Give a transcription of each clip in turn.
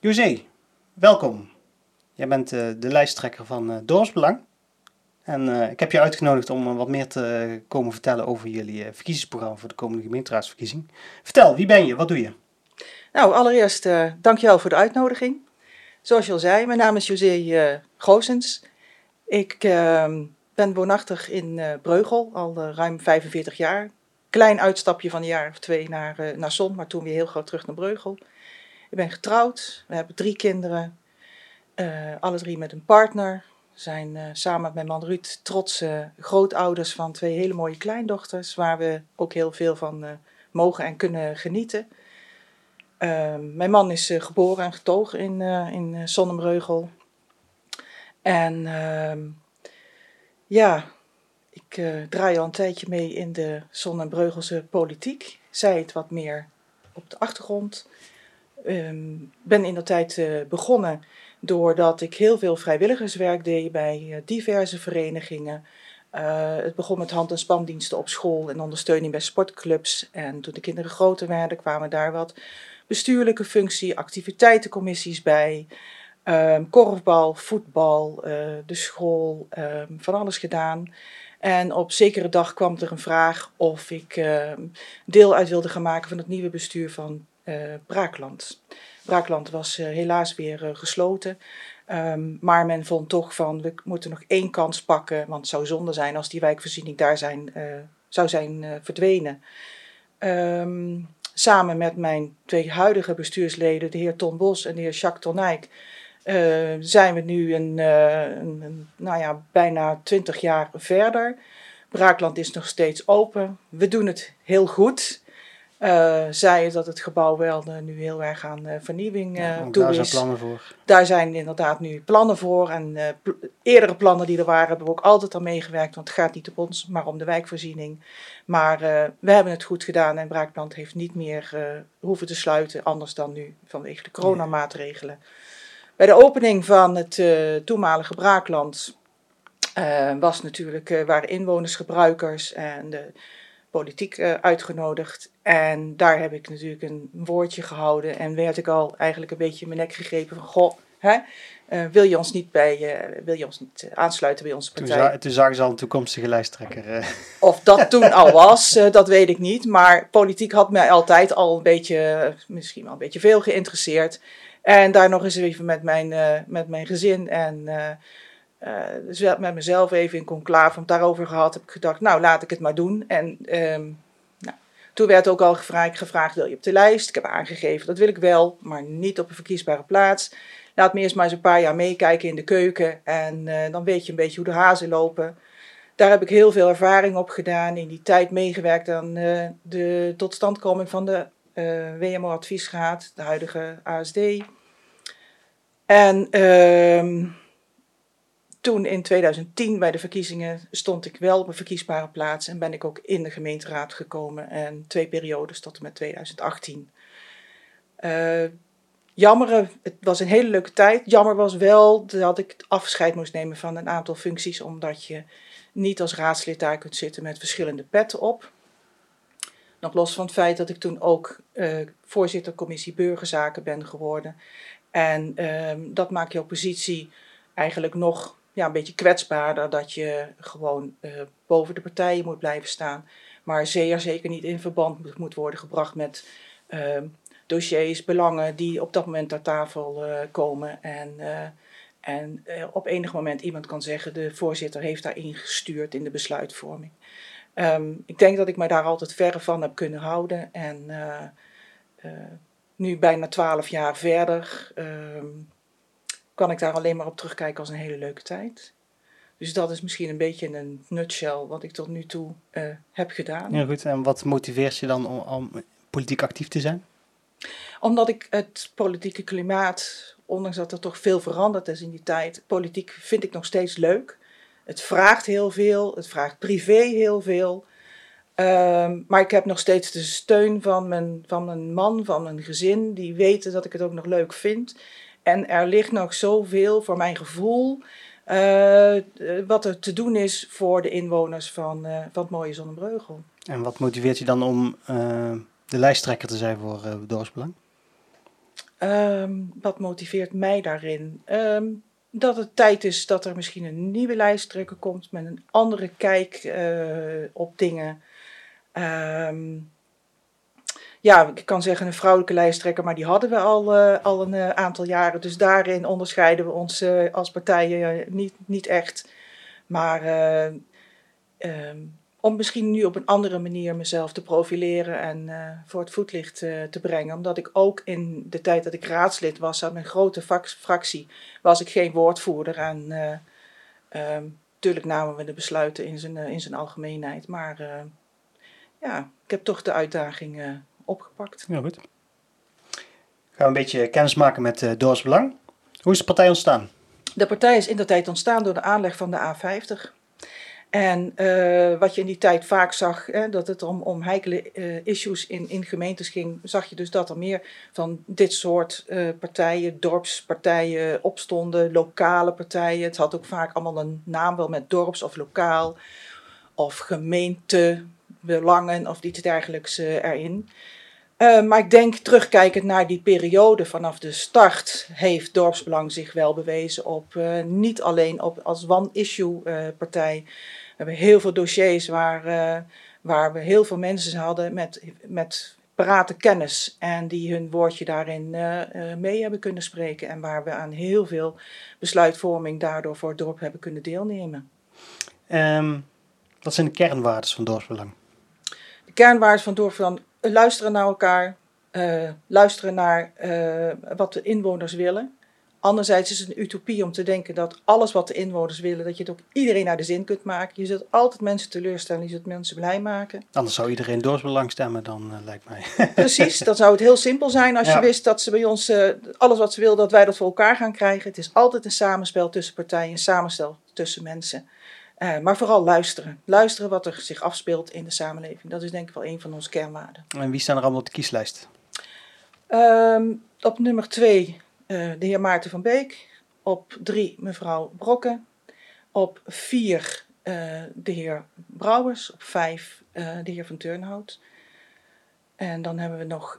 José, welkom. Jij bent uh, de lijsttrekker van uh, Dorpsbelang. En uh, ik heb je uitgenodigd om wat meer te komen vertellen over jullie verkiezingsprogramma voor de komende gemeenteraadsverkiezing. Vertel, wie ben je? Wat doe je? Nou, allereerst dankjewel voor de uitnodiging. Zoals je al zei, mijn naam is José Goosens. Ik uh, ben woonachtig in Breugel, al ruim 45 jaar. Klein uitstapje van een jaar of twee naar, naar Zon, maar toen weer heel groot terug naar Breugel. Ik ben getrouwd, we hebben drie kinderen, alle drie met een partner. We zijn samen met mijn man Ruud trotse grootouders van twee hele mooie kleindochters, waar we ook heel veel van mogen en kunnen genieten. Ehm, mijn man is uh, geboren en getogen in, uh, in uh, Zonnebreugel. En ehm, ja, ik draai al een tijdje mee in de Zonnebreugelse politiek. Zij het wat meer op de achtergrond. Um, ben in de tijd begonnen doordat ik heel veel vrijwilligerswerk deed bij diverse verenigingen. het begon met hand- en spandiensten op school en ondersteuning bij sportclubs. En toen de kinderen groter werden, kwamen daar wat bestuurlijke functie, activiteitencommissies bij. Um, korfbal, voetbal, uh, de school, um, van alles gedaan. En op zekere dag kwam er een vraag of ik uh, deel uit wilde gaan maken van het nieuwe bestuur van uh, Braakland. Braakland was helaas weer gesloten. Maar men vond toch van we moeten nog één kans pakken, want het zou zonde zijn als die wijkvoorziening daar zijn, zou zijn verdwenen samen met mijn twee huidige bestuursleden, de heer Ton Bos en de heer Jacques Tonijk, uh, zijn we nu een, uh, een, een, nou ja, bijna twintig jaar verder. Braakland is nog steeds open. We doen het heel goed. Uh, zei dat het gebouw wel nu heel erg aan vernieuwing ja, toe daar is. Daar zijn plannen voor. Daar zijn inderdaad nu plannen voor. En pl eerdere plannen die er waren, hebben we ook altijd aan meegewerkt. Want het gaat niet op ons, maar om de wijkvoorziening. Maar we hebben het goed gedaan en Braakland heeft niet meer hoeven te sluiten, anders dan nu vanwege de coronamaatregelen. Bij de opening van het uh, toenmalige Braakland was natuurlijk, waren inwoners, gebruikers en de politiek uitgenodigd. En daar heb ik natuurlijk een woordje gehouden en werd ik al eigenlijk een beetje in mijn nek gegrepen van, goh, hè, wil je ons niet, bij, wil je ons niet aansluiten bij onze partij? Toen, toen zagen ze al een toekomstige lijsttrekker. Of dat toen al was, dat weet ik niet. Maar politiek had mij altijd al een beetje, misschien wel een beetje veel geïnteresseerd. En daar nog eens even met mijn, met mijn gezin en dus met mezelf even in conclave om daarover gehad. Heb ik gedacht, nou laat ik het maar doen. En um, nou, toen werd ook al gevraagd, wil je op de lijst? Ik heb aangegeven, dat wil ik wel, maar niet op een verkiesbare plaats laat me eerst maar eens een paar jaar meekijken in de keuken. En dan weet je een beetje hoe de hazen lopen. Daar heb ik heel veel ervaring op gedaan. In die tijd meegewerkt aan de totstandkoming van de WMO Adviesraad, de huidige ASD. En uh, toen in 2010 bij de verkiezingen stond ik wel op een verkiesbare plaats en ben ik ook in de gemeenteraad gekomen. En twee periodes tot en met 2018. Jammer, het was een hele leuke tijd. Jammer was wel dat ik afscheid moest nemen van een aantal functies, omdat je niet als raadslid daar kunt zitten met verschillende petten op. Nog los van het feit dat ik toen ook uh, voorzitter commissie burgerzaken ben geworden. En uh, dat maakt jouw positie eigenlijk nog ja, een beetje kwetsbaarder. Dat je gewoon uh, boven de partijen moet blijven staan. Maar zeer zeker niet in verband moet worden gebracht met ehm, dossiers, belangen die op dat moment ter tafel uh, komen. En, uh, en op enig moment iemand kan zeggen, de voorzitter heeft daarin gestuurd in de besluitvorming. Um, ik denk dat ik mij daar altijd verre van heb kunnen houden. En nu bijna twaalf jaar verder um, kan ik daar alleen maar op terugkijken als een hele leuke tijd. Dus dat is misschien een beetje in een nutshell wat ik tot nu toe heb gedaan. Ja goed, en wat motiveert je dan om, om politiek actief te zijn? Omdat ik het politieke klimaat, ondanks dat er toch veel veranderd is in die tijd, politiek vind ik nog steeds leuk. Het vraagt heel veel, het vraagt privé heel veel. Um, maar ik heb nog steeds de steun van mijn, van mijn man, van mijn gezin, die weten dat ik het ook nog leuk vind. En er ligt nog zoveel voor mijn gevoel eh, eh, wat er te doen is voor de inwoners van, van het mooie Zonnebreugel. En wat motiveert je dan om de lijsttrekker te zijn voor uh, Dorpsbelang? Ehm, wat motiveert mij daarin? Ehm, dat het tijd is dat er misschien een nieuwe lijsttrekker komt met een andere kijk op dingen. Ehm, ja, ik kan zeggen een vrouwelijke lijsttrekker, maar die hadden we al, eh, al een eh, aantal jaren. Dus daarin onderscheiden we ons eh, als partijen niet, niet echt. Maar eh, ehm, om misschien nu op een andere manier mezelf te profileren en voor het voetlicht te brengen. Omdat ik ook in de tijd dat ik raadslid was aan een grote fractie, was ik geen woordvoerder. En eh ehm, natuurlijk namen we de besluiten in zijn, in zijn algemeenheid. Maar ja, ik heb toch de uitdaging eh, opgepakt. Ja, goed. Gaan we een beetje kennis maken met uh, Dorpsbelang. Hoe is de partij ontstaan? De partij is in de tijd ontstaan door de aanleg van de A50. En eh, wat je in die tijd vaak zag, hè, dat het om, om heikele eh, issues in, in gemeentes ging, zag je dus dat er meer van dit soort eh, partijen, dorpspartijen opstonden, lokale partijen. Het had ook vaak allemaal een naam wel met dorps of lokaal of gemeentebelangen of iets dergelijks eh, erin. Uh, maar ik denk terugkijkend naar die periode vanaf de start heeft dorpsbelang zich wel bewezen op uh, niet alleen op, als one-issue partij. We hebben heel veel dossiers waar, waar we heel veel mensen hadden met, met parate kennis en die hun woordje daarin mee hebben kunnen spreken en waar we aan heel veel besluitvorming daardoor voor het dorp hebben kunnen deelnemen. Um, wat zijn de kernwaarden van dorpsbelang? De kernwaarden van dorpsbelang luisteren naar elkaar, uh, luisteren naar uh, wat de inwoners willen. Anderzijds is het een utopie om te denken dat alles wat de inwoners willen, dat je het ook iedereen naar de zin kunt maken. Je zult altijd mensen teleurstellen, je zult mensen blij maken. Anders zou iedereen dorpsbelang stemmen dan, uh, lijkt mij. Precies, dan zou het heel simpel zijn als ja. je wist dat ze bij ons alles wat ze willen, dat wij dat voor elkaar gaan krijgen. Het is altijd een samenspel tussen partijen, een samenspel tussen mensen. Uh, maar vooral luisteren. Luisteren wat er zich afspeelt in de samenleving. Dat is denk ik wel een van onze kernwaarden. En wie staan er allemaal op de kieslijst? Um, op nummer twee uh, de heer Maarten van Beek. Op drie mevrouw Brokken. Op vier uh, de heer Brouwers. Op vijf de heer van Turnhout. En dan hebben we nog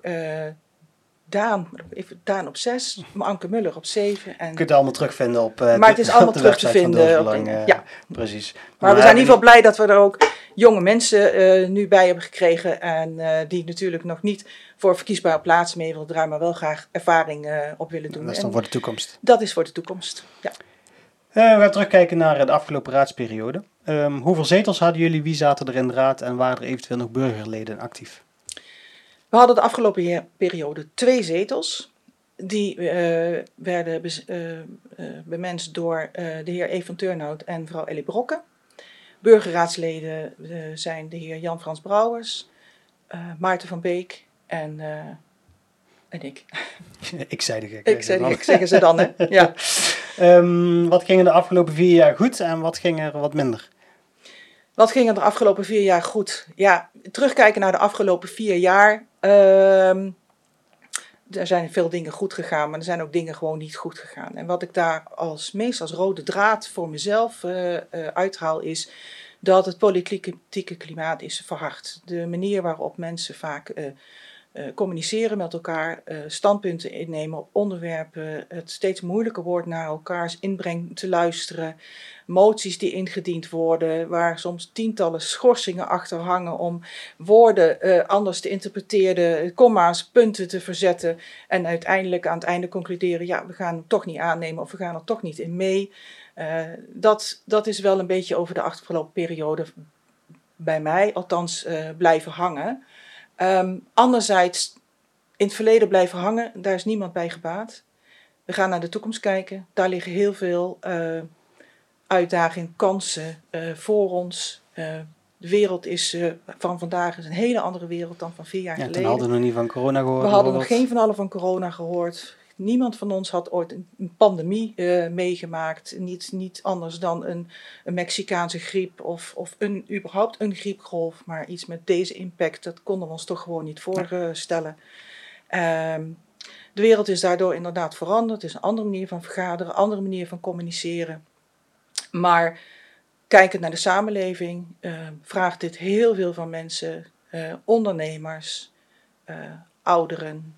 Daan, even Daan op 6, Anke Muller op 7. En... Je kunt het allemaal terugvinden op. Uh, maar het is allemaal terug te vinden. Op, uh, ja, precies. Maar, maar, we zijn in ieder geval blij dat we er ook jonge mensen uh, nu bij hebben gekregen. En die natuurlijk nog niet voor verkiesbare plaatsen mee willen draaien, maar wel graag ervaring op willen doen. Dat is dan en voor de toekomst. Dat is voor de toekomst. Ja. we gaan terugkijken naar de afgelopen raadsperiode. Um, hoeveel zetels hadden jullie? Wie zaten er in de raad en waren er eventueel nog burgerleden actief? We hadden de afgelopen periode twee zetels. Die uh, werden be uh, uh, bemenst door de heer E. van Turnhout en mevrouw Ellie Brokke. Burgerraadsleden zijn de heer Jan-Frans Brouwers, Maarten van Beek en, en ik. ik zei de gek. Ik zei de gek, zeggen ze dan, hè? Ja. um, wat ging er de afgelopen vier jaar goed en wat ging er wat minder? Wat ging er de afgelopen vier jaar goed? Ja, terugkijken naar de afgelopen vier jaar. Uh, er zijn veel dingen goed gegaan, maar er zijn ook dingen gewoon niet goed gegaan. En wat ik daar als meest als rode draad voor mezelf uh, uithaal is dat het politieke klimaat is verhard. De manier waarop mensen vaak uh, communiceren met elkaar, standpunten innemen op onderwerpen, het steeds moeilijker wordt naar elkaars inbreng te luisteren moties die ingediend worden, waar soms tientallen schorsingen achter hangen om woorden uh, anders te interpreteren, komma's, punten te verzetten en uiteindelijk aan het einde concluderen, ja, we gaan hem toch niet aannemen of we gaan er toch niet in mee. Dat, dat is wel een beetje over de afgelopen periode bij mij althans blijven hangen. Um, anderzijds, in het verleden blijven hangen, daar is niemand bij gebaat. We gaan naar de toekomst kijken. Daar liggen heel veel uitdagingen, kansen uh, voor ons. Uh, de wereld is van vandaag is een hele andere wereld dan van vier jaar ja, geleden. We hadden nog niet van corona gehoord. We hadden nog geen van allen van corona gehoord. Niemand van ons had ooit een pandemie meegemaakt. Niet, niet anders dan een, een Mexicaanse griep of, of een, überhaupt een griepgolf. Maar iets met deze impact, dat konden we ons toch gewoon niet voorstellen. Um, de wereld is daardoor inderdaad veranderd. Het is een andere manier van vergaderen, een andere manier van communiceren. Maar kijkend naar de samenleving uh, vraagt dit heel veel van mensen, uh, ondernemers, uh, ouderen,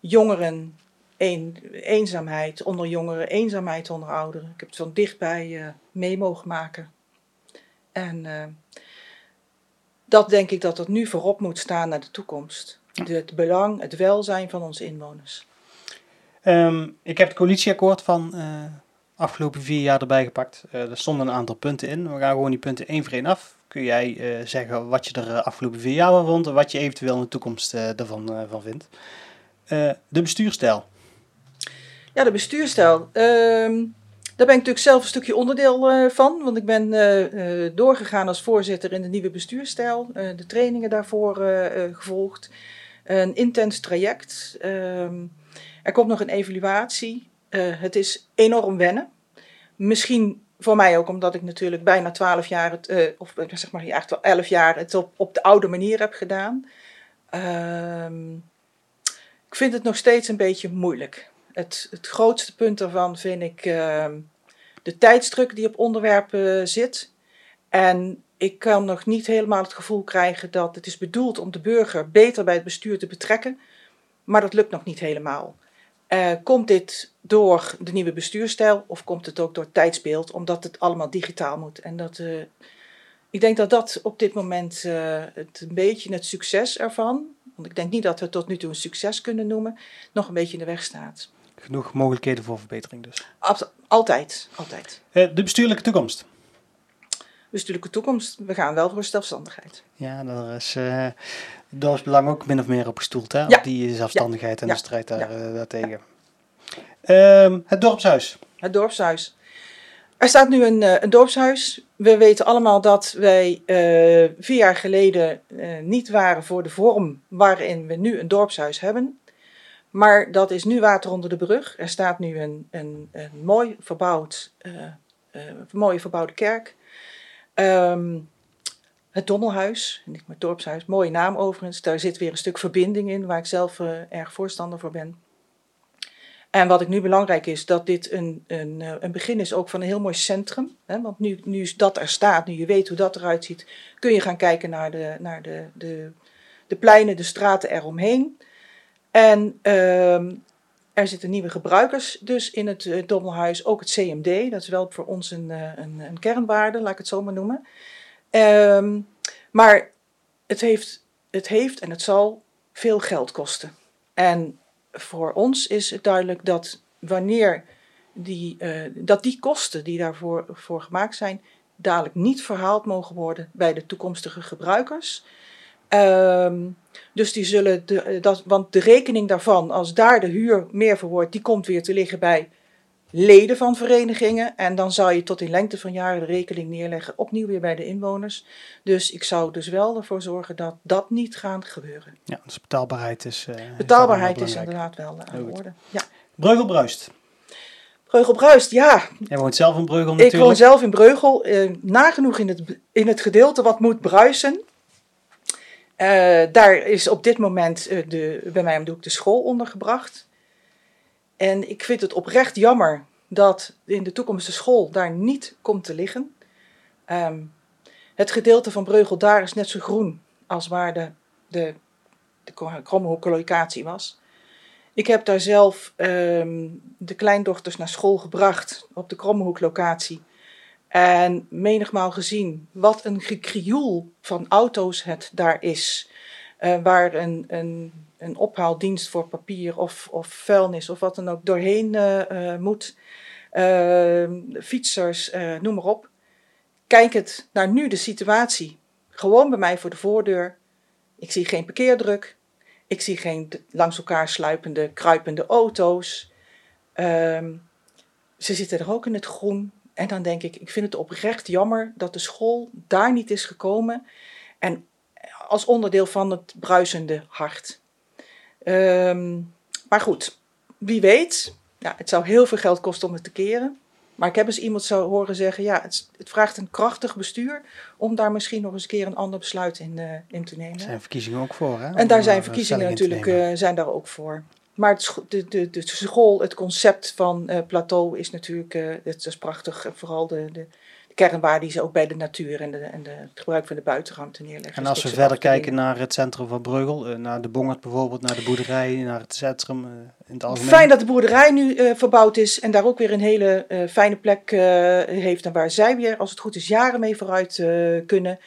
jongeren, een, eenzaamheid onder jongeren, eenzaamheid onder ouderen. Ik heb het van dichtbij mee mogen maken. En dat denk ik dat het nu voorop moet staan naar de toekomst. Het belang, het welzijn van onze inwoners. Um, ik heb het coalitieakkoord van uh, afgelopen vier jaar erbij gepakt. Uh, er stonden een aantal punten in. We gaan gewoon die punten één voor één af. Kun jij uh, zeggen wat je er afgelopen vier jaar van vond en wat je eventueel in de toekomst ervan van vindt? de bestuurstijl. Ja, de bestuurstijl. Ehm, daar ben ik natuurlijk zelf een stukje onderdeel van, want ik ben doorgegaan als voorzitter in de nieuwe bestuurstijl, de trainingen daarvoor gevolgd. Een intens traject. Ehm, er komt nog een evaluatie. Het is enorm wennen. Misschien voor mij ook omdat ik natuurlijk bijna 12 jaar, het, of eh, zeg maar wel 11 jaar, het op, op de oude manier heb gedaan. Uh, ik vind het nog steeds een beetje moeilijk. Het, het grootste punt daarvan vind ik uh, de tijdsdruk die op onderwerpen zit. En ik kan nog niet helemaal het gevoel krijgen dat het is bedoeld om de burger beter bij het bestuur te betrekken. Maar dat lukt nog niet helemaal. Uh, komt dit door de nieuwe bestuurstijl of komt het ook door tijdsbeeld, omdat het allemaal digitaal moet? En dat, uh, ik denk dat dat op dit moment het een beetje het succes ervan, want ik denk niet dat we tot nu toe een succes kunnen noemen, nog een beetje in de weg staat. Genoeg mogelijkheden voor verbetering dus? altijd, altijd. de bestuurlijke toekomst? Bestuurlijke toekomst, we gaan wel voor zelfstandigheid. Ja, daar is dorpsbelang ook min of meer op gestoeld, hè? Ja. Op die zelfstandigheid en de strijd daar, uh, daartegen. Um, het dorpshuis. Het dorpshuis. Er staat nu een, uh, een dorpshuis. We weten allemaal dat wij uh, vier jaar geleden niet waren voor de vorm waarin we nu een dorpshuis hebben. Maar dat is nu water onder de brug. Er staat nu een, een, een mooi verbouwd, een mooie verbouwde kerk. Um, het Dommelhuis, niet het dorpshuis, mooie naam overigens. Daar zit weer een stuk verbinding in, waar ik zelf uh, erg voorstander voor ben. En wat ik nu belangrijk is, dat dit een, een, eh, een begin is ook van een heel mooi centrum. Hè? Want nu, nu dat er staat, nu je weet hoe dat eruit ziet, kun je gaan kijken naar de, naar de, de, de pleinen, de straten eromheen. En uh, er zitten nieuwe gebruikers dus in het uh, Dommelhuis, ook het CMD. Dat is wel voor ons een, een, een kernwaarde, laat ik het zo maar noemen. Um, maar het heeft, het heeft en het zal veel geld kosten. En voor ons is het duidelijk dat wanneer die, uh, dat die kosten die daarvoor voor gemaakt zijn, dadelijk niet verhaald mogen worden bij de toekomstige gebruikers. Um, dus die zullen, de, dat, want de rekening daarvan, als daar de huur meer voor wordt, die komt weer te liggen bij leden van verenigingen. En dan zou je tot in lengte van jaren de rekening neerleggen, opnieuw weer bij de inwoners. Dus ik zou dus wel ervoor zorgen dat dat niet gaat gebeuren. Ja, dus betaalbaarheid is. Uh, betaalbaarheid is, inderdaad wel uh, aan de orde. Ja. Breugel bruist. Breugel bruist, ja. Jij woont zelf in Breugel natuurlijk. Ik woon zelf in Breugel. Nagenoeg in het, in het gedeelte wat moet bruisen. Daar is op dit moment de, bij mij om de hoek de school ondergebracht. En ik vind het oprecht jammer dat in de toekomst de school daar niet komt te liggen. Um, het gedeelte van Breugel daar is net zo groen als waar de, de, de Krommehoek locatie was. Ik heb daar zelf um, de kleindochters naar school gebracht op de Krommehoek locatie. En menigmaal gezien wat een gekrioel van auto's het daar is. Uh, waar een, een een ophaaldienst voor papier of, of vuilnis of wat dan ook doorheen uh, moet. Uh, fietsers, noem maar op. Kijk het naar nu de situatie. Gewoon bij mij voor de voordeur. Ik zie geen parkeerdruk. Ik zie geen langs elkaar sluipende, kruipende auto's. Ehm, ze zitten er ook in het groen. En dan denk ik, ik vind het oprecht jammer dat de school daar niet is gekomen. En als onderdeel van het bruisende hart. Um, maar goed, wie weet. Ja, het zou heel veel geld kosten om het te keren. Maar ik heb eens iemand zo horen zeggen: ja, het, het vraagt een krachtig bestuur om daar misschien nog eens een keer een ander besluit in, uh, in te nemen. Er zijn verkiezingen ook voor, hè? En daar zijn verkiezingen natuurlijk uh, zijn daar ook voor. Maar het, de, de, de school, het concept van eh, plateau is natuurlijk, eh het is prachtig. Vooral de, de, de kernwaarde die ze ook bij de natuur en, de, en de, het gebruik van de buitenruimte neerleggen. En als we verder kijken naar het centrum van Breugel, eh, naar de Bongert bijvoorbeeld, naar de boerderij, naar het centrum eh, in het algemeen. Fijn dat de boerderij nu eh, verbouwd is en daar ook weer een hele eh, fijne plek eh, heeft. En waar zij weer, als het goed is, jaren mee vooruit eh, kunnen.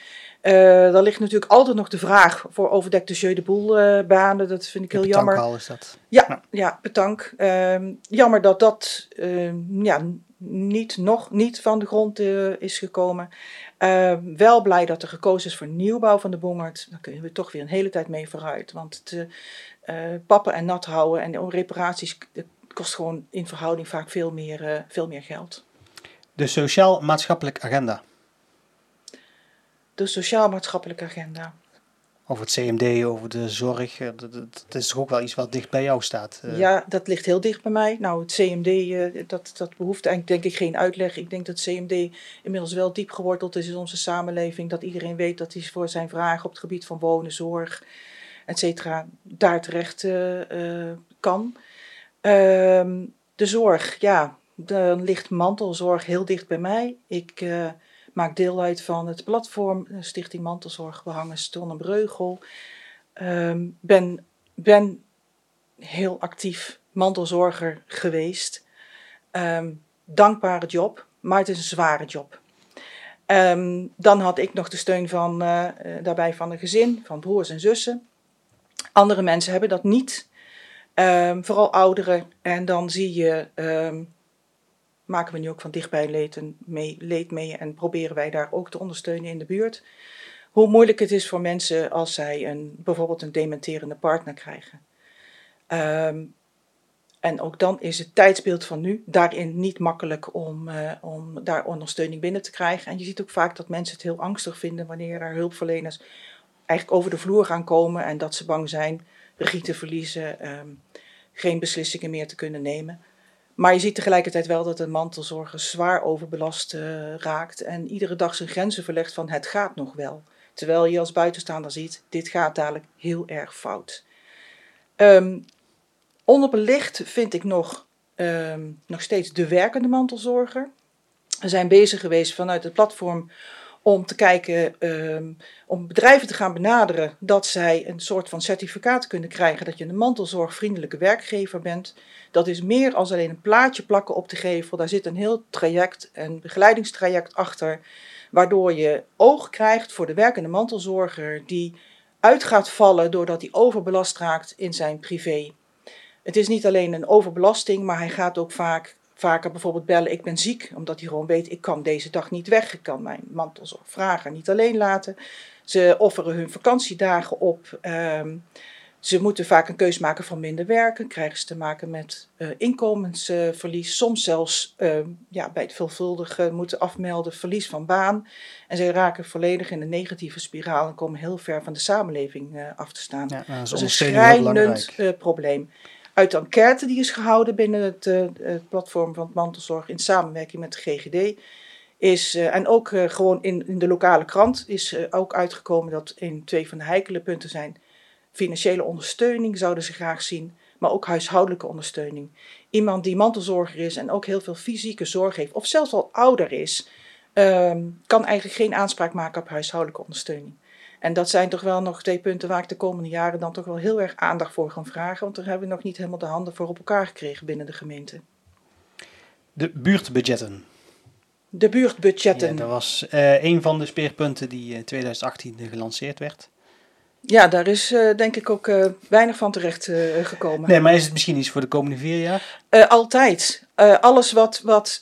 Eh dan ligt natuurlijk altijd nog de vraag voor overdekte Jeu de Boel eh, banen. Dat vind ik heel jammer. Is dat. Ja, Ja. ja. bedankt. Ehm, jammer dat dat ehm, ja, niet, nog niet van de grond eh, is gekomen. Ehm, wel blij dat er gekozen is voor nieuwbouw van de Bongert. Daar kunnen we toch weer een hele tijd mee vooruit. Want het pappen en nat houden en de reparaties kost gewoon in verhouding vaak veel meer, eh, veel meer geld. De sociaal-maatschappelijke agenda. De sociaal-maatschappelijke agenda. Over het CMD, over de zorg. eh, Dat, is toch ook wel iets wat dicht bij jou staat. eh. Ja, dat ligt heel dicht bij mij. Nou, het CMD, eh, dat, dat behoeft eigenlijk denk ik geen uitleg. Ik denk dat het CMD inmiddels wel diep geworteld is in onze samenleving. Dat iedereen weet dat hij voor zijn vragen op het gebied van wonen, zorg, et cetera, daar terecht kan. Ehm, de zorg, ja, dan ligt mantelzorg heel dicht bij mij. Ik maak deel uit van het platform Stichting Mantelzorg Behangen Ston en Breugel. Ehm, ben, ben heel actief mantelzorger geweest. Ehm, dankbare job, maar het is een zware job. Ehm, dan had ik nog de steun van, eh, eh, daarbij van een gezin, van broers en zussen. Andere mensen hebben dat niet. Vooral ouderen. En dan zie je, maken we nu ook van dichtbij leed, mee, leed mee en proberen wij daar ook te ondersteunen in de buurt. Hoe moeilijk het is voor mensen als zij een, bijvoorbeeld een dementerende partner krijgen. Ehm, en ook dan is het tijdsbeeld van nu daarin niet makkelijk om, eh, om daar ondersteuning binnen te krijgen. En je ziet ook vaak dat mensen het heel angstig vinden wanneer er hulpverleners eigenlijk over de vloer gaan komen en dat ze bang zijn regie te verliezen, ehm, geen beslissingen meer te kunnen nemen. Maar je ziet tegelijkertijd wel dat de mantelzorger zwaar overbelast eh, raakt en iedere dag zijn grenzen verlegt van het gaat nog wel. Terwijl je als buitenstaander ziet, dit gaat dadelijk heel erg fout. Ehm, onderbelicht vind ik nog, ehm, nog steeds de werkende mantelzorger. We zijn bezig geweest vanuit het platform om te kijken, ehm, om bedrijven te gaan benaderen dat zij een soort van certificaat kunnen krijgen dat je een mantelzorgvriendelijke werkgever bent. Dat is meer als alleen een plaatje plakken op de gevel. Daar zit een heel traject, een begeleidingstraject achter, waardoor je oog krijgt voor de werkende mantelzorger die uit gaat vallen doordat hij overbelast raakt in zijn privé. Het is niet alleen een overbelasting, maar hij gaat ook vaak, vaker bijvoorbeeld bellen: Ik ben ziek, omdat hij gewoon weet: Ik kan deze dag niet weg. Ik kan mijn mantelzorgvrager niet alleen laten. Ze offeren hun vakantiedagen op. Ehm, ze moeten vaak een keus maken van minder werken. Krijgen ze te maken met eh, inkomensverlies. Soms zelfs eh, ja, bij het veelvuldige moeten afmelden verlies van baan. En ze raken volledig in een negatieve spiraal en komen heel ver van de samenleving eh, af te staan. Ja, nou, dat is Dat is een schrijnend eh, probleem. Uit de enquête die is gehouden binnen het, eh, platform van mantelzorg in samenwerking met de GGD, is, eh, en ook eh, gewoon in, in de lokale krant, is ook uitgekomen dat in twee van de heikele punten zijn. Financiële ondersteuning zouden ze graag zien, maar ook huishoudelijke ondersteuning. Iemand die mantelzorger is en ook heel veel fysieke zorg heeft, of zelfs al ouder is, ehm, kan eigenlijk geen aanspraak maken op huishoudelijke ondersteuning. En dat zijn toch wel nog twee punten waar ik de komende jaren dan toch wel heel erg aandacht voor ga vragen. Want daar hebben we nog niet helemaal de handen voor op elkaar gekregen binnen de gemeente. De buurtbudgetten. De buurtbudgetten. Ja, dat was eh, een van de speerpunten die in 2018 gelanceerd werd. Ja, daar is eh, denk ik ook eh, weinig van terecht eh, gekomen. Nee, maar is het misschien iets voor de komende vier jaar? Altijd. Alles wat, wat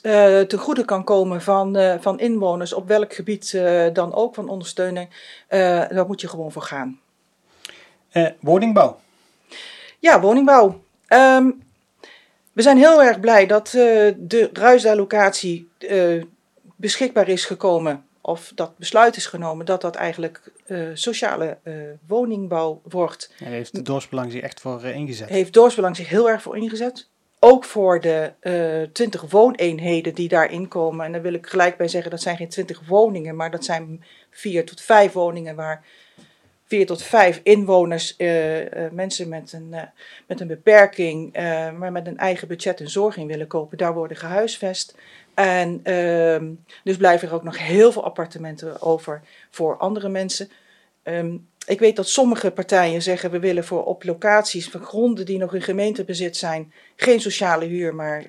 ten goede kan komen van, van inwoners, op welk gebied dan ook van ondersteuning, daar moet je gewoon voor gaan. Woningbouw. Ja, woningbouw. Ehm, we zijn heel erg blij dat de ruisallocatie eh, beschikbaar is gekomen, of dat besluit is genomen, dat dat eigenlijk eh, sociale eh, woningbouw wordt. Daar heeft de dorpsbelang zich echt voor eh, ingezet. Heeft Dorpsbelang zich heel erg voor ingezet. Ook voor de 20 wooneenheden die daarin komen. En daar wil ik gelijk bij zeggen, dat zijn geen 20 woningen, maar dat zijn vier tot vijf woningen waar vier tot vijf inwoners, eh, eh, mensen met een, eh, met een beperking, maar met een eigen budget en zorg in willen kopen, daar worden gehuisvest. En ehm, dus blijven er ook nog heel veel appartementen over voor andere mensen. Ehm, ik weet dat sommige partijen zeggen we willen voor op locaties van gronden die nog in gemeentebezit zijn, geen sociale huur, maar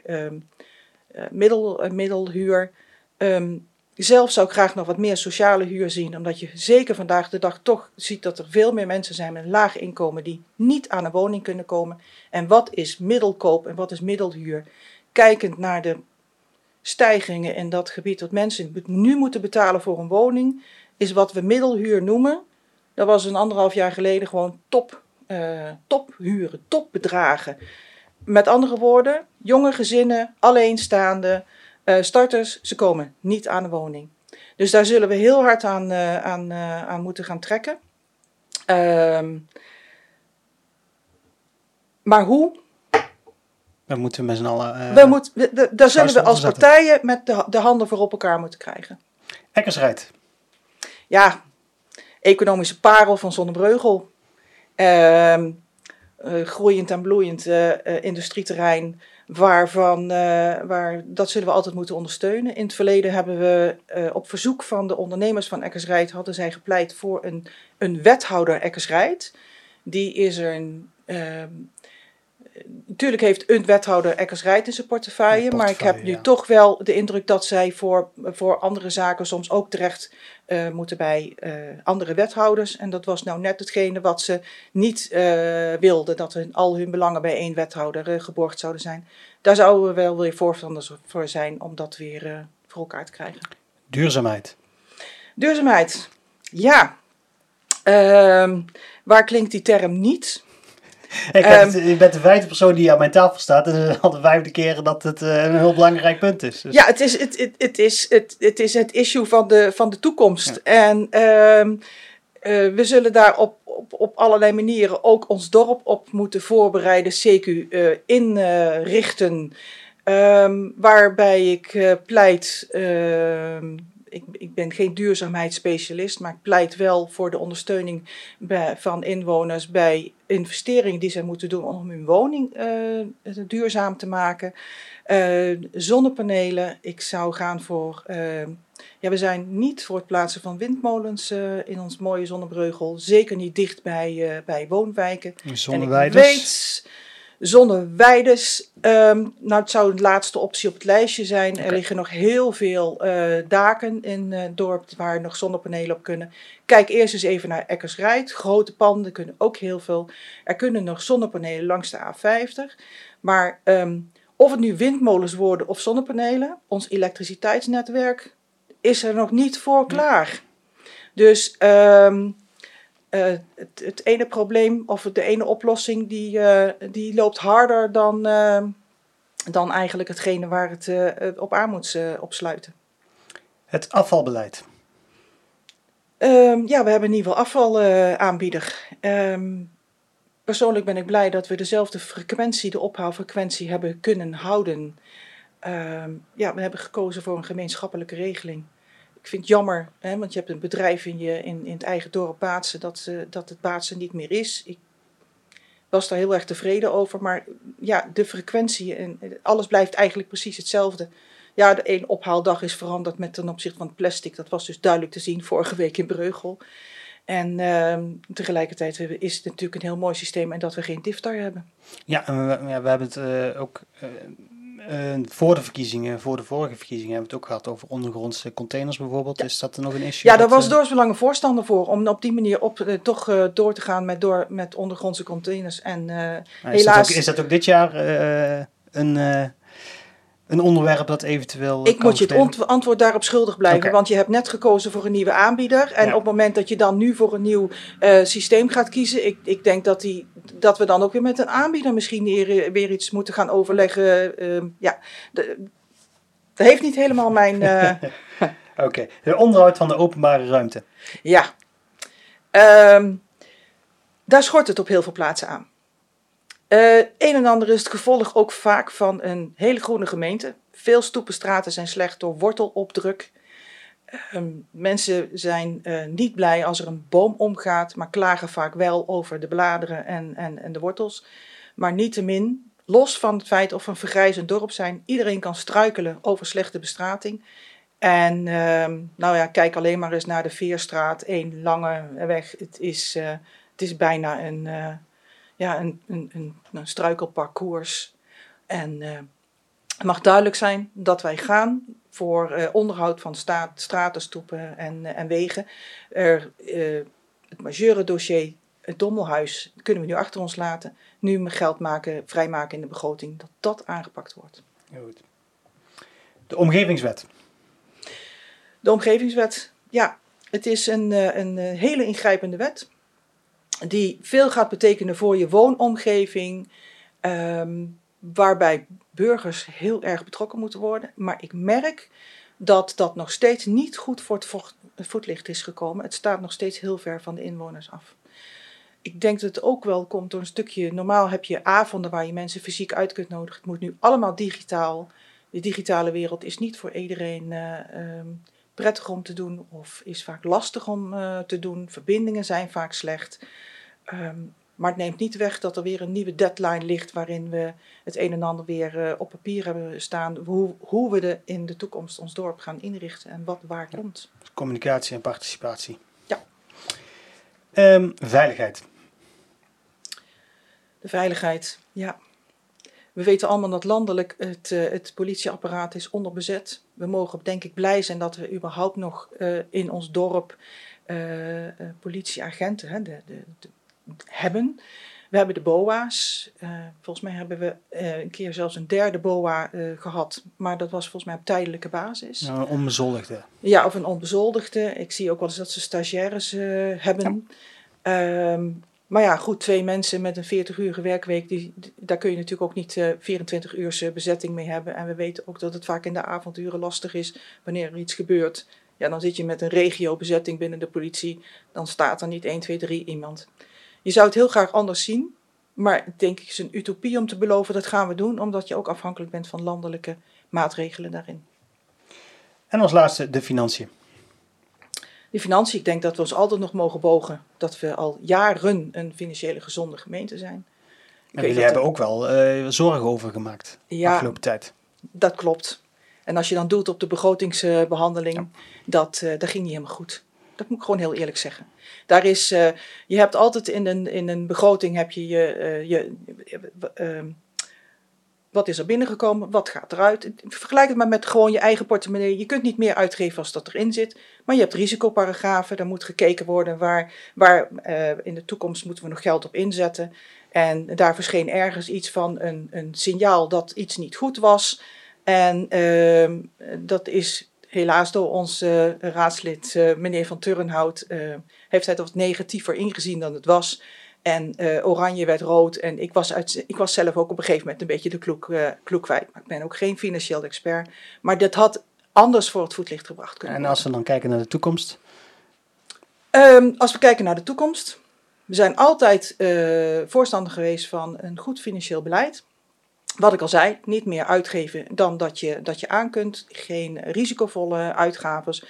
eh, middelhuur. Ehm, zelf zou ik graag nog wat meer sociale huur zien, omdat je zeker vandaag de dag toch ziet dat er veel meer mensen zijn met een laag inkomen die niet aan een woning kunnen komen. En wat is middelkoop en wat is middelhuur? Kijkend naar de stijgingen in dat gebied, wat mensen nu moeten betalen voor een woning, is wat we middelhuur noemen. Dat was een anderhalf jaar geleden gewoon top, eh, tophuren, topbedragen. Met andere woorden, jonge gezinnen, alleenstaande, eh, starters, ze komen niet aan een woning. Dus daar zullen we heel hard aan, eh, aan, eh, aan moeten gaan trekken. Ehm, maar hoe? We moeten met z'n allen... eh, we we- daar zullen we als partijen met de, de handen voor op elkaar moeten krijgen. Eckersrijd. ja, economische parel van Zonnebreugel. Ehm, eh, groeiend en bloeiend eh, eh, industrieterrein. Waarvan, eh, waar, dat zullen we altijd moeten ondersteunen. In het verleden hebben we eh, op verzoek van de ondernemers van Eckersrijd... hadden zij gepleit voor een, een wethouder Eckersrijd. Die is er een... ehm, Natuurlijk heeft een wethouder Eckersrijd in zijn portefeuille, maar ik heb nu ja. toch wel de indruk dat zij voor, voor andere zaken soms ook terecht eh, moeten bij eh, andere wethouders. En dat was nou net hetgene wat ze niet eh, wilden, dat hun, al hun belangen bij één wethouder geborgd zouden zijn. Daar zouden we wel weer voorstanders voor zijn om dat weer voor elkaar te krijgen. Duurzaamheid. Duurzaamheid, ja. Ehm, waar klinkt die term niet? Ik Ehm, ben, het- ik ben de vijfde persoon die aan mijn tafel staat. En al de vijfde keer dat het eh, een heel belangrijk punt is. Dus Ja, het is het, het, het, is, het, het is het issue van de, van de toekomst. En ehm, eh, we zullen daar op, op, op allerlei manieren ook ons dorp op moeten voorbereiden, CQ eh, inrichten. Ehm, waarbij ik pleit, ehm, ik, ik ben geen duurzaamheidsspecialist, maar ik pleit wel voor de ondersteuning bij, van inwoners bij investeringen die zij moeten doen om hun woning eh, duurzaam te maken. Eh, zonnepanelen, ik zou gaan voor. eh, ja, we zijn niet voor het plaatsen van windmolens in ons mooie zonnebreugel. Zeker niet dicht bij, bij woonwijken. En ik zonneweiders. weet, zonneweides, ehm, nou het zou de laatste optie op het lijstje zijn. Er liggen nog heel veel eh, daken in eh, het dorp waar nog zonnepanelen op kunnen. Kijk eerst eens even naar Eckersrijd. Grote panden kunnen ook heel veel. Er kunnen nog zonnepanelen langs de A50. Maar ehm, of het nu windmolens worden of zonnepanelen, ons elektriciteitsnetwerk is er nog niet voor klaar. Dus ehm, eh, het, het ene probleem of de ene oplossing die, eh, die loopt harder dan, eh, dan eigenlijk hetgene waar het op aan moet opsluiten. Het afvalbeleid. Ehm, ja, we hebben in ieder geval afvalaanbieder. Ehm persoonlijk ben ik blij dat we dezelfde frequentie, de ophaalfrequentie, hebben kunnen houden. Ehm, ja, we hebben gekozen voor een gemeenschappelijke regeling. Ik vind het jammer, hè, want je hebt een bedrijf in, je, in, in het eigen dorp Baatsen, dat, eh, dat het Baatsen niet meer is. Ik was daar heel erg tevreden over, maar ja, de frequentie en alles blijft eigenlijk precies hetzelfde. Ja, de één ophaaldag is veranderd met ten opzichte van plastic. Dat was dus duidelijk te zien vorige week in Breugel. En ehm, tegelijkertijd is het natuurlijk een heel mooi systeem en dat we geen diftar hebben. Ja, we, we hebben het eh, ook voor de verkiezingen, voor de vorige verkiezingen, hebben we het ook gehad over ondergrondse containers bijvoorbeeld. Is dat nog een issue? Ja, daar dat, was eh, Doorsbelang een voorstander voor. Om op die manier op, eh, toch eh, door te gaan met, door, met ondergrondse containers. En maar is, dat helaas- ook, is dat ook dit jaar een, een onderwerp dat eventueel. ik kan moet je het antwoord daarop schuldig blijven. Want je hebt net gekozen voor een nieuwe aanbieder. En Ja. op het moment dat je dan nu voor een nieuw eh, systeem gaat kiezen. Ik, ik denk dat, die, dat we dan ook weer met een aanbieder misschien weer, weer iets moeten gaan overleggen. Ehm, ja, de- dat heeft niet helemaal mijn... eh, Oké, de onderhoud van de openbare ruimte. Ja. Ehm, daar schort het op heel veel plaatsen aan. Eh, een en ander is het gevolg ook vaak van een hele groene gemeente. Veel stoepenstraten zijn slecht door wortelopdruk. Ehm, mensen zijn eh, niet blij als er een boom omgaat, maar klagen vaak wel over de bladeren en, en, en de wortels. Maar niettemin, los van het feit of we een vergrijzend dorp zijn, iedereen kan struikelen over slechte bestrating. En ehm, nou ja, kijk alleen maar eens naar de Veerstraat, één lange weg. Het is, uh, het is bijna een, uh, ja, een, een, een, een struikelparcours. En uh, het mag duidelijk zijn dat wij gaan voor onderhoud van staat, straten, stoepen en, en wegen. Er, het majeure dossier, het Dommelhuis, kunnen we nu achter ons laten. Nu geld maken, vrijmaken in de begroting, dat dat aangepakt wordt. Goed. De omgevingswet. De omgevingswet, ja, het is een, een hele ingrijpende wet. Die veel gaat betekenen voor je woonomgeving. Um, waarbij burgers heel erg betrokken moeten worden. Maar ik merk dat dat nog steeds niet goed voor het voetlicht is gekomen. Het staat nog steeds heel ver van de inwoners af. Ik denk dat het ook wel komt door een stukje. Normaal heb je avonden waar je mensen fysiek uit kunt nodigen. Het moet nu allemaal digitaal. De digitale wereld is niet voor iedereen uh, um, prettig om te doen of is vaak lastig om uh, te doen. Verbindingen zijn vaak slecht. Um, maar het neemt niet weg dat er weer een nieuwe deadline ligt waarin we het een en ander weer uh, op papier hebben staan. Hoe, hoe we de, in de toekomst ons dorp gaan inrichten en wat waar komt. Communicatie en participatie. Ja. Um, veiligheid. De veiligheid, ja. We weten allemaal dat landelijk het, uh, het politieapparaat is onderbezet. We mogen denk ik blij zijn dat we überhaupt nog uh, in ons dorp uh, politieagenten hè, de, de, de, hebben. We hebben de BOA's. volgens mij hebben we een keer zelfs een derde BOA gehad. Maar dat was volgens mij op tijdelijke basis. Nou, een onbezoldigde. Ja, of een onbezoldigde. Ik zie ook wel eens dat ze stagiaires hebben. Ja. Um, maar ja, goed, twee mensen met een 40 uur werkweek, die, daar kun je natuurlijk ook niet uh, 24 uur bezetting mee hebben. En we weten ook dat het vaak in de avonduren lastig is wanneer er iets gebeurt. Ja, dan zit je met een regio-bezetting binnen de politie. Dan staat er niet 1, 2, 3 iemand. Je zou het heel graag anders zien. Maar denk ik is een utopie om te beloven dat gaan we doen, omdat je ook afhankelijk bent van landelijke maatregelen daarin. En als laatste de financiën. De financiën, ik denk dat we ons altijd nog mogen bogen dat we al jaren een financiële gezonde gemeente zijn. En jullie hebben er... ook wel uh, zorgen over gemaakt ja, afgelopen tijd. Dat klopt. En als je dan doet op de begrotingsbehandeling, ja. dat, uh, dat ging niet helemaal goed. Dat moet ik gewoon heel eerlijk zeggen. Daar is, uh, je hebt altijd in een, in een begroting heb je je, je wat is er binnengekomen? Wat gaat eruit? Vergelijk het maar met gewoon je eigen portemonnee. Je kunt niet meer uitgeven als dat erin zit. Maar je hebt risicoparagrafen. Daar moet gekeken worden waar, waar uh, in de toekomst moeten we nog geld op inzetten. En daar verscheen ergens iets van een, een signaal dat iets niet goed was. En uh, dat is helaas door uh, raadslid uh, meneer Van Turnhout... heeft hij wat negatiever ingezien dan het was... En uh, oranje werd rood. En ik was, uit, ik was zelf ook op een gegeven moment een beetje de kloek, uh, kloek kwijt. Maar ik ben ook geen financieel expert. Maar dat had anders voor het voetlicht gebracht kunnen En als we dan kijken naar de toekomst? Um, als we kijken naar de toekomst. We zijn altijd uh, voorstander geweest van een goed financieel beleid. Wat ik al zei, niet meer uitgeven dan dat je, dat je aan kunt. Geen risicovolle uitgaves.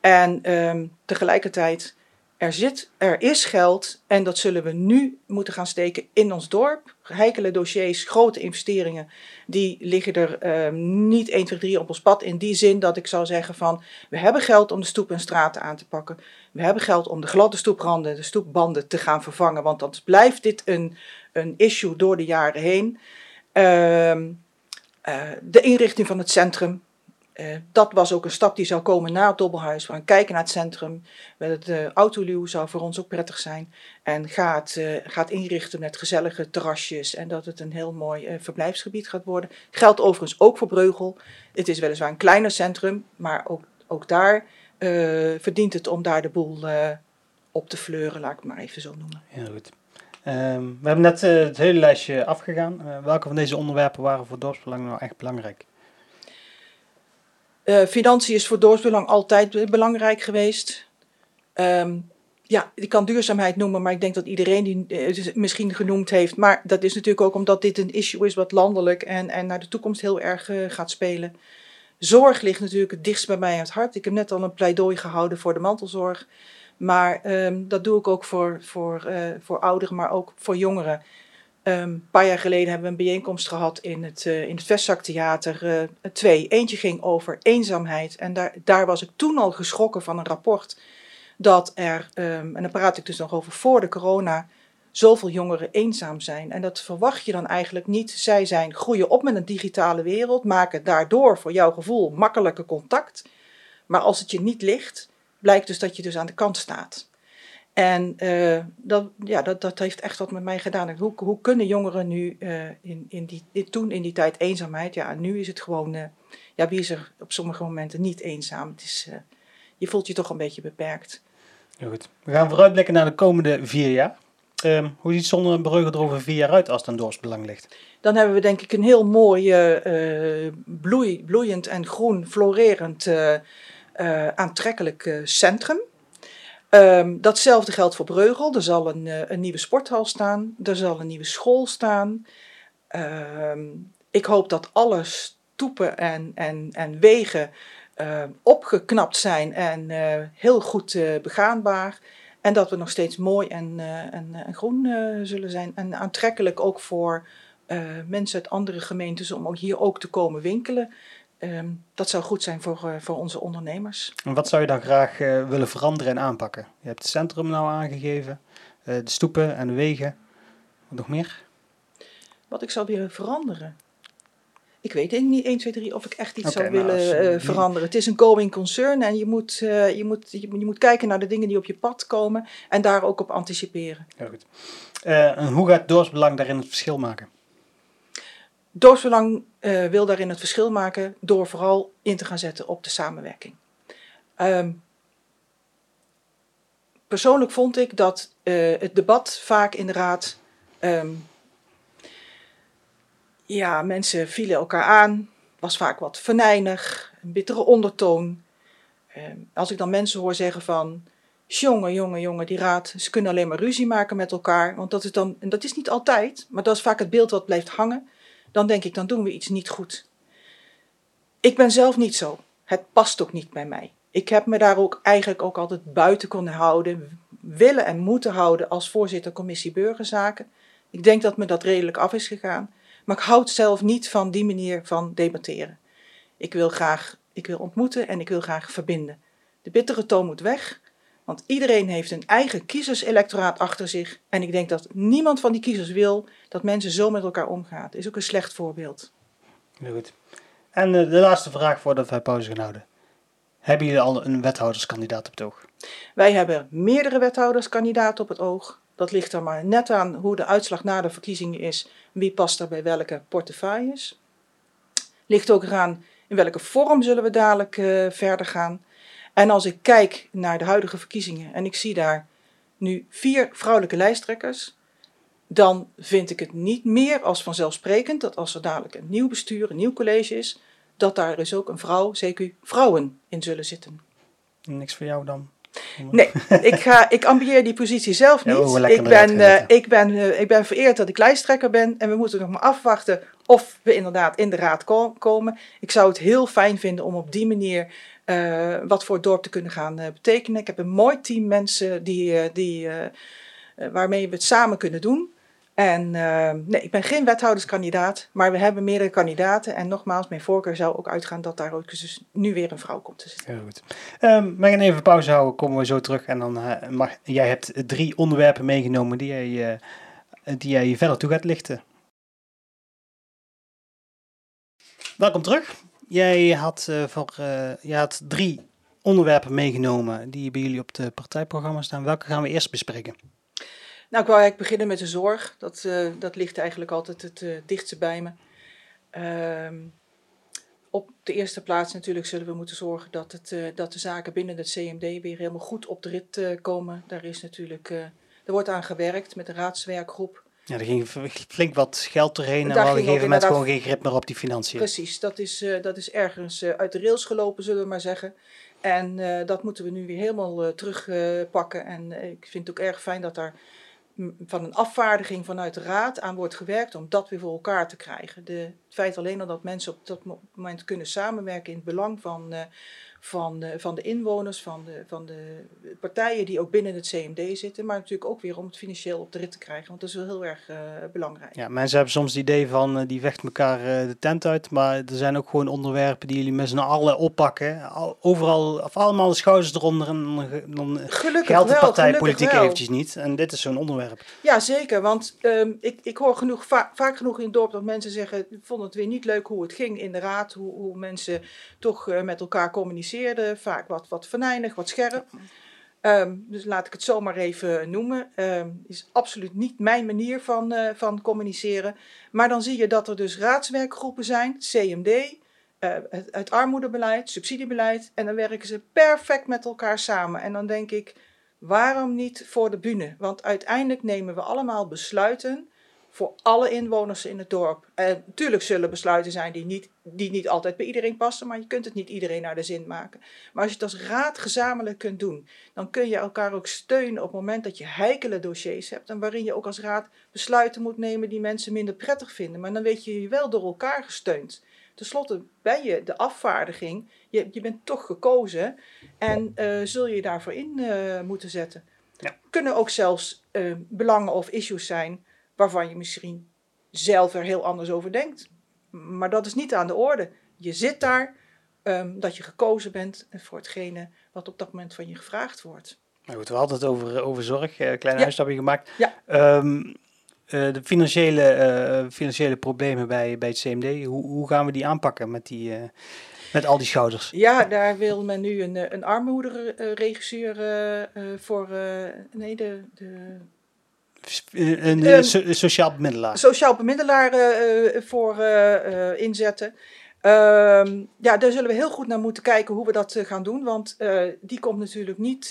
En um, tegelijkertijd er, zit, er is geld en dat zullen we nu moeten gaan steken in ons dorp. Heikele dossiers, grote investeringen, die liggen er uh, niet 1, 2, 3 op ons pad. In die zin dat ik zou zeggen van, we hebben geld om de stoep en straten aan te pakken. We hebben geld om de gladde stoepranden, de stoepbanden te gaan vervangen. Want dan blijft dit een, een issue door de jaren heen. Uh, uh, de inrichting van het centrum, uh, dat was ook een stap die zou komen na het Dobbelhuis. Gaan kijken naar het centrum. Het uh, autoluw zou voor ons ook prettig zijn. En gaat, uh, gaat inrichten met gezellige terrasjes. En dat het een heel mooi verblijfsgebied gaat worden. Geldt overigens ook voor Breugel. Het is weliswaar een kleiner centrum. Maar ook, ook daar verdient het om daar de boel op te fleuren. Laat ik het maar even zo noemen. Ja, goed. Um, we hebben net het hele lijstje afgegaan. welke van deze onderwerpen waren voor dorpsbelang nou echt belangrijk? Uh, financiën is voor dorpsbelang altijd belangrijk geweest. Um, ja, ik kan duurzaamheid noemen, maar ik denk dat iedereen die uh, misschien genoemd heeft. Maar dat is natuurlijk ook omdat dit een issue is wat landelijk en, en naar de toekomst heel erg uh, gaat spelen. Zorg ligt natuurlijk het dichtst bij mij aan het hart. Ik heb net al een pleidooi gehouden voor de mantelzorg. Maar ehm, dat doe ik ook voor, voor, voor ouderen, maar ook voor jongeren. Um, een paar jaar geleden hebben we een bijeenkomst gehad in het, uh, in het Vestzaktheater uh, twee. Eentje ging over eenzaamheid. En daar, daar was ik toen al geschrokken van een rapport dat er, um, en dan praat ik dus nog over voor de corona, zoveel jongeren eenzaam zijn. En dat verwacht je dan eigenlijk niet. Zij zijn, groeien op met een digitale wereld, maken daardoor voor jouw gevoel makkelijke contact. Maar als het je niet ligt, blijkt dus dat je dus aan de kant staat. En uh, dat, ja, dat, dat heeft echt wat met mij gedaan. Hoe, hoe kunnen jongeren nu uh, in, in die, toen in die tijd eenzaamheid? Ja, nu is het gewoon, uh, ja, wie is er op sommige momenten niet eenzaam? Het is, je voelt je toch een beetje beperkt. Ja, goed. We gaan vooruitblikken naar de komende vier jaar. Um, hoe ziet Zonnebreugel er over vier jaar uit als het aan dorpsbelang ligt? Dan hebben we denk ik een heel mooi, bloei, bloeiend en groen, florerend, aantrekkelijk centrum. Um, datzelfde geldt voor Breugel. Er zal een, uh, een, nieuwe sporthal staan. Er zal een nieuwe school staan. Um, ik hoop dat alle stoepen en, en, en wegen uh, opgeknapt zijn en uh, heel goed begaanbaar. En dat we nog steeds mooi en, en, en groen zullen zijn. En aantrekkelijk ook voor mensen uit andere gemeentes om hier ook te komen winkelen. Um, dat zou goed zijn voor, uh, voor onze ondernemers. En wat zou je dan graag uh, willen veranderen en aanpakken? Je hebt het centrum nou aangegeven, uh, de stoepen en de wegen. Wat nog meer? Wat ik zou willen veranderen? Ik weet niet 1, 2, 3 of ik echt iets okay, zou nou, willen als, veranderen. Het is een going concern en je moet, je, moet, je, je, moet kijken naar de dingen die op je pad komen en daar ook op anticiperen. Heel goed. en hoe gaat doorsbelang daarin het verschil maken? Dorpsbelang uh, wil daarin het verschil maken door vooral in te gaan zetten op de samenwerking. Um, persoonlijk vond ik dat uh, het debat vaak in de raad. Um, ja, mensen vielen elkaar aan, was vaak wat venijnig, een bittere ondertoon. Um, als ik dan mensen hoor zeggen van. Jongen, jongen, jongen, die raad, ze kunnen alleen maar ruzie maken met elkaar. Want dat is dan, en dat is niet altijd, maar dat is vaak het beeld wat blijft hangen dan denk ik, dan doen we iets niet goed. Ik ben zelf niet zo. Het past ook niet bij mij. Ik heb me daar ook eigenlijk ook altijd buiten kunnen houden, willen en moeten houden als voorzitter commissie burgerzaken. Ik denk dat me dat redelijk af is gegaan. Maar ik houd zelf niet van die manier van debatteren. Ik wil graag, ik wil ontmoeten en ik wil graag verbinden. De bittere toon moet weg, want iedereen heeft een eigen kiezerselectoraat achter zich. En ik denk dat niemand van die kiezers wil dat mensen zo met elkaar omgaan. Dat is ook een slecht voorbeeld. Heel goed. En uh, de laatste vraag voordat wij pauze gaan houden. Hebben jullie al een wethouderskandidaat op het oog? Wij hebben meerdere wethouderskandidaten op het oog. Dat ligt er maar net aan hoe de uitslag na de verkiezingen is. Wie past er bij welke portefeuilles. Ligt ook eraan in welke vorm zullen we dadelijk uh, verder gaan. En als ik kijk naar de huidige verkiezingen en ik zie daar nu vier vrouwelijke lijsttrekkers, dan vind ik het niet meer als vanzelfsprekend dat als er dadelijk een nieuw bestuur, een nieuw college is, dat daar dus ook een vrouw, zeker vrouwen, in zullen zitten. Niks voor jou dan? Nee, ik, ga, ik ambieer die positie zelf niet. Ja, ik, ben, uh, ik, ben, uh, ik ben vereerd dat ik lijsttrekker ben en we moeten nog maar afwachten of we inderdaad in de raad ko komen. Ik zou het heel fijn vinden om op die manier uh, wat voor het dorp te kunnen gaan uh, betekenen. Ik heb een mooi team mensen die, uh, die, waarmee we het samen kunnen doen. En nee, ik ben geen wethouderskandidaat, maar we hebben meerdere kandidaten. En nogmaals, mijn voorkeur zou ook uitgaan dat daar ook dus nu weer een vrouw komt te zitten. Heel goed. Um, we gaan even pauze houden, komen we zo terug. En dan jij hebt drie onderwerpen meegenomen die jij, die jij verder toe gaat lichten. Welkom terug. Jij had, uh, voor, uh, jij had drie onderwerpen meegenomen die bij jullie op de partijprogramma staan. Welke gaan we eerst bespreken? Nou, ik wou eigenlijk beginnen met de zorg. Dat, uh, dat ligt eigenlijk altijd het dichtste bij me. Ehm, op de eerste plaats natuurlijk zullen we moeten zorgen dat, het, dat de zaken binnen het CMD weer helemaal goed op de rit komen. Daar is natuurlijk, er wordt aan gewerkt met de raadswerkgroep. Ja, er ging flink wat geld doorheen en op een gegeven moment gewoon geen grip meer op die financiën. Precies, dat is, uh, dat is ergens uh, uit de rails gelopen, zullen we maar zeggen. En uh, dat moeten we nu weer helemaal terugpakken. en ik vind het ook erg fijn dat daar van een afvaardiging vanuit de raad aan wordt gewerkt om dat weer voor elkaar te krijgen. De, het feit alleen al dat mensen op dat moment kunnen samenwerken in het belang van, van, de, van de inwoners, van de, van de partijen die ook binnen het CMD zitten, maar natuurlijk ook weer om het financieel op de rit te krijgen, want dat is wel heel erg uh, belangrijk. Ja, mensen hebben soms het idee van uh, die vecht elkaar uh, de tent uit, maar er zijn ook gewoon onderwerpen die jullie met z'n allen oppakken. Al, overal, of allemaal de schouders eronder en dan, gelukkig geldt de partijpolitiek eventjes niet. En dit is zo'n onderwerp. Ja, zeker, want um, ik, ik hoor genoeg, va vaak genoeg in het dorp dat mensen zeggen, ik vond het weer niet leuk hoe het ging in de raad, hoe, hoe mensen toch met elkaar communiceren vaak wat, wat venijnig, wat scherp. Um, dus laat ik het zomaar even noemen. Um, is absoluut niet mijn manier van, uh, van communiceren. Maar dan zie je dat er dus raadswerkgroepen zijn, CMD, uh, het, het armoedebeleid, subsidiebeleid. En dan werken ze perfect met elkaar samen. En dan denk ik, waarom niet voor de bühne? Want uiteindelijk nemen we allemaal besluiten voor alle inwoners in het dorp. En natuurlijk zullen besluiten zijn die niet, die niet altijd bij iedereen passen, maar je kunt het niet iedereen naar de zin maken. Maar als je het als raad gezamenlijk kunt doen, dan kun je elkaar ook steunen op het moment dat je heikele dossiers hebt en waarin je ook als raad besluiten moet nemen die mensen minder prettig vinden. Maar dan weet je je wel door elkaar gesteund. Ten slotte ben je de afvaardiging, je, je bent toch gekozen en uh, zul je daarvoor in uh, moeten zetten. Ja. Kunnen ook zelfs uh, belangen of issues zijn waarvan je misschien zelf er heel anders over denkt. Maar dat is niet aan de orde. Je zit daar um, dat je gekozen bent voor hetgene wat op dat moment van je gevraagd wordt. Nou goed, we hadden het over, over zorg, een kleine Ja. uitstapje gemaakt. Ja. Um, uh, de financiële, uh, financiële problemen bij, bij het CMD, hoe, hoe gaan we die aanpakken met, die, uh, met al die schouders? Ja, daar wil men nu een, een armoederegisseur voor. nee, de, de een um, so sociaal bemiddelaar. Sociaal bemiddelaar uh, voor inzetten. Um, ja, daar zullen we heel goed naar moeten kijken hoe we dat gaan doen. Want die komt natuurlijk niet,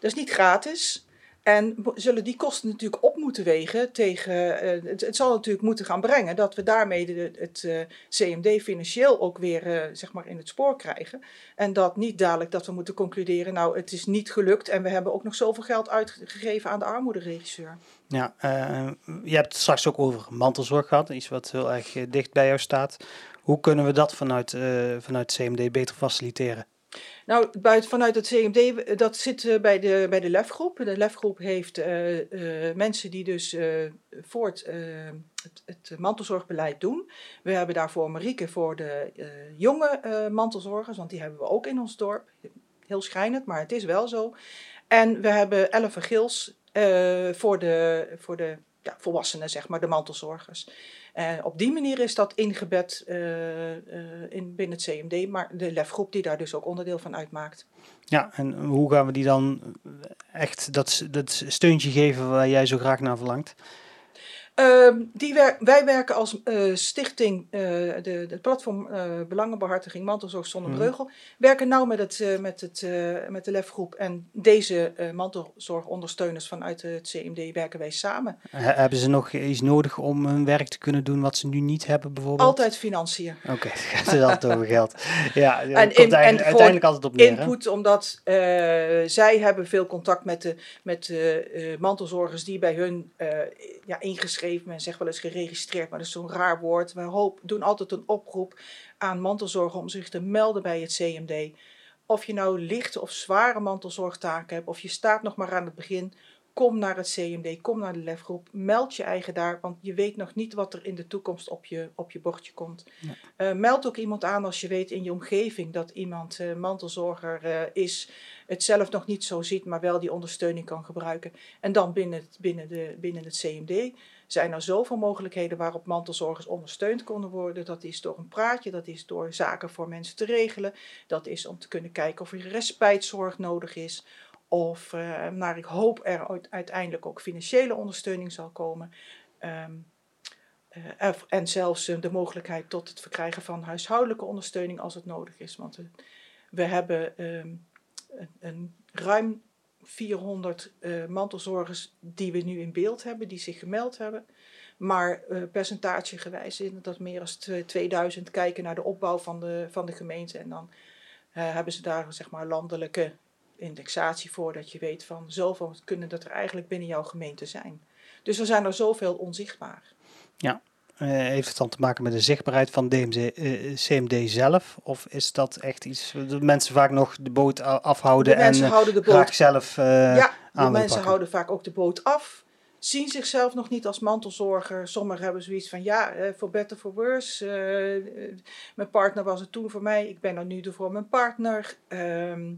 dat is niet gratis. En zullen die kosten natuurlijk op moeten wegen tegen. Uh, het, zal natuurlijk moeten gaan brengen dat we daarmee het uh, CMD financieel ook weer uh, zeg maar in het spoor krijgen. En dat niet dadelijk dat we moeten concluderen, nou het is niet gelukt en we hebben ook nog zoveel geld uitgegeven aan de armoederegisseur. Ja, je hebt het straks ook over mantelzorg gehad, iets wat heel erg dicht bij jou staat. Hoe kunnen we dat vanuit, vanuit CMD beter faciliteren? Nou, buiten, vanuit het CMD, dat zit uh, bij, de, bij de LEF-groep. De LEF-groep heeft uh, uh, mensen die dus voor het, het, het, mantelzorgbeleid doen. We hebben daarvoor Marieke voor de jonge mantelzorgers, want die hebben we ook in ons dorp. Heel schrijnend, maar het is wel zo. En we hebben Elve Gils voor de, voor de ja, volwassenen, zeg maar, de mantelzorgers. En op die manier is dat ingebed uh, uh, in, binnen het CMD, maar de LEF-groep die daar dus ook onderdeel van uitmaakt. Ja, en hoe gaan we die dan echt dat, dat steuntje geven waar jij zo graag naar verlangt? Uh, die wer wij werken als uh, stichting, uh, de, de platform Belangenbehartiging Mantelzorg zonder mm. breugel, werken nauw met, het, met, het, met de LEF-groep en deze mantelzorgondersteuners vanuit het CMD werken wij samen. He hebben ze nog iets nodig om hun werk te kunnen doen wat ze nu niet hebben bijvoorbeeld? Altijd financiën. Oké, okay, het gaat altijd over geld. Ja, en, in, en uiteindelijk altijd op neer. Input, hè? omdat zij hebben veel contact met de met, mantelzorgers die bij hun ja, ingeschreven men zegt wel eens geregistreerd, maar dat is zo'n raar woord. We hoop, doen altijd een oproep aan mantelzorgen om zich te melden bij het CMD. Of je nou lichte of zware mantelzorgtaken hebt, of je staat nog maar aan het begin, kom naar het CMD, kom naar de LEF-groep, meld je eigen daar, want je weet nog niet wat er in de toekomst op je, op je bordje komt. Ja. Uh, meld ook iemand aan als je weet in je omgeving dat iemand uh, mantelzorger uh, is, het zelf nog niet zo ziet, maar wel die ondersteuning kan gebruiken. En dan binnen het, binnen de, binnen het CMD zijn er zoveel mogelijkheden waarop mantelzorgers ondersteund konden worden. Dat is door een praatje, dat is door zaken voor mensen te regelen, dat is om te kunnen kijken of er respijtzorg nodig is. Of uh, naar ik hoop er uiteindelijk ook financiële ondersteuning zal komen. Um, uh, en zelfs uh, de mogelijkheid tot het verkrijgen van huishoudelijke ondersteuning als het nodig is. Want we hebben um, een, een ruim 400 uh, mantelzorgers die we nu in beeld hebben, die zich gemeld hebben. Maar uh, percentagegewijs in dat meer dan 2000 kijken naar de opbouw van de, van de gemeente. En dan uh, hebben ze daar zeg maar landelijke indexatie voor dat je weet van zoveel kunnen dat er eigenlijk binnen jouw gemeente zijn. Dus er zijn er zoveel onzichtbaar. Ja, heeft het dan te maken met de zichtbaarheid van DMZ, uh, CMD zelf? Of is dat echt iets dat mensen vaak nog de boot afhouden de en houden de boot, graag zelf Ja, de mensen houden vaak ook de boot af. Zien zichzelf nog niet als mantelzorger. Sommigen hebben zoiets van ja, voor better for worse. mijn partner was het toen voor mij, ik ben er nu voor mijn partner. Ehm,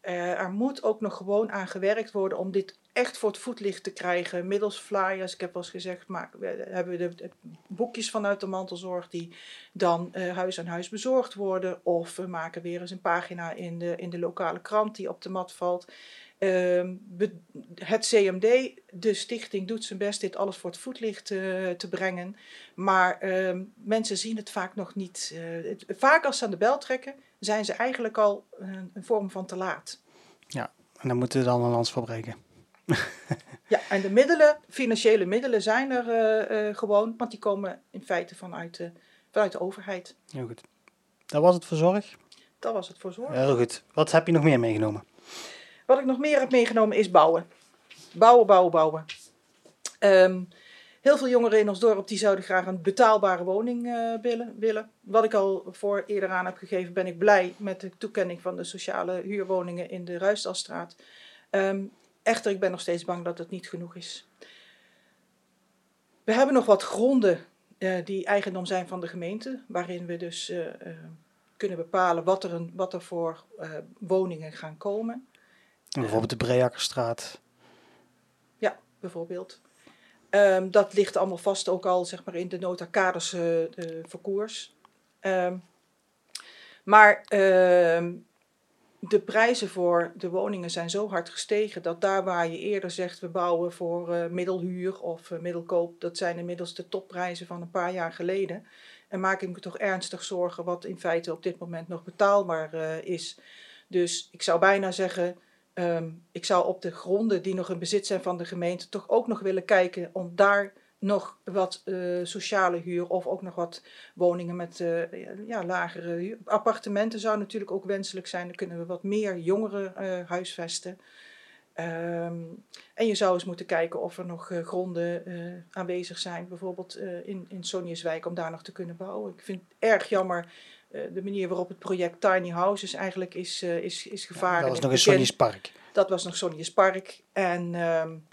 er moet ook nog gewoon aan gewerkt worden om dit echt voor het voetlicht te krijgen. Middels flyers. Ik heb eens gezegd, maken we, hebben we de, boekjes vanuit de mantelzorg die dan uh, huis aan huis bezorgd worden. Of we maken weer eens een pagina in de, in de lokale krant die op de mat valt. Uh, het CMD, de stichting, doet zijn best dit alles voor het voetlicht uh, te brengen. Maar uh, mensen zien het vaak nog niet. Eh, vaak als ze aan de bel trekken, zijn ze eigenlijk al een, een vorm van te laat. Ja, en dan moeten we dan een lans voor breken. ja, en de middelen, financiële middelen zijn er uh, uh, gewoon, want die komen in feite vanuit de, vanuit de overheid. Heel goed. Dat was het voor zorg? Dat was het voor zorg. Heel goed. Wat heb je nog meer meegenomen? Wat ik nog meer heb meegenomen is bouwen. Bouwen, bouwen, bouwen. Um, heel veel jongeren in ons dorp die zouden graag een betaalbare woning uh, willen, willen. Wat ik al voor eerder aan heb gegeven, ben ik blij met de toekenning van de sociale huurwoningen in de Ruisdalstraat. Um, Echter, ik ben nog steeds bang dat het niet genoeg is. We hebben nog wat gronden uh, die eigendom zijn van de gemeente, waarin we dus uh, uh, kunnen bepalen wat er, een, wat er voor woningen gaan komen. Bijvoorbeeld de Breakkerstraat. Ja, bijvoorbeeld. Um, dat ligt allemaal vast ook al zeg maar, in de nota kaders voor koers. Um, maar uh, de prijzen voor de woningen zijn zo hard gestegen dat daar waar je eerder zegt we bouwen voor uh, middelhuur of uh, middelkoop, dat zijn inmiddels de topprijzen van een paar jaar geleden. En maak ik me toch ernstig zorgen wat in feite op dit moment nog betaalbaar uh, is. Dus ik zou bijna zeggen, um, ik zou op de gronden die nog in bezit zijn van de gemeente toch ook nog willen kijken om daar nog wat uh, sociale huur of ook nog wat woningen met uh, ja, lagere huur. Appartementen zou natuurlijk ook wenselijk zijn. Dan kunnen we wat meer jongeren uh, huisvesten. Um, en je zou eens moeten kijken of er nog gronden aanwezig zijn, bijvoorbeeld in, in Sonjeswijk, om daar nog te kunnen bouwen. Ik vind het erg jammer de manier waarop het project Tiny Houses eigenlijk is, is, is gevaren. Ja, dat was nog een Sonjes Park. Dat was nog Sonjes Park. En um,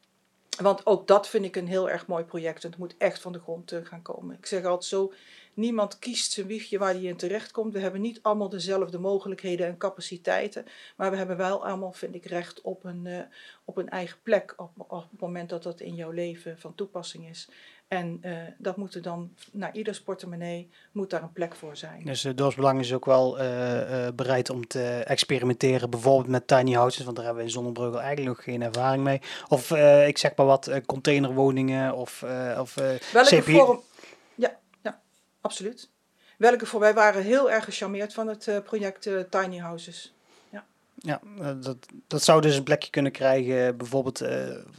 want ook dat vind ik een heel erg mooi project. Het moet echt van de grond uh, gaan komen. Ik zeg altijd zo, niemand kiest zijn wiegje waar hij in terecht komt. We hebben niet allemaal dezelfde mogelijkheden en capaciteiten. Maar we hebben wel allemaal, vind ik, recht op een, uh, op een eigen plek. Op, op het moment dat dat in jouw leven van toepassing is. En uh, dat moet er dan, naar ieders portemonnee, moet daar een plek voor zijn. Dus uh, Doorsbelang is ook wel uh, bereid om te experimenteren, bijvoorbeeld met tiny houses, want daar hebben we in Zonnebreugel eigenlijk nog geen ervaring mee. Of ik zeg maar wat, containerwoningen of, of Welke vorm? Ja, ja, absoluut. Welke voor? Wij waren heel erg gecharmeerd van het project Tiny Houses. Ja, eh, dat, dat zou dus een plekje kunnen krijgen, bijvoorbeeld uh,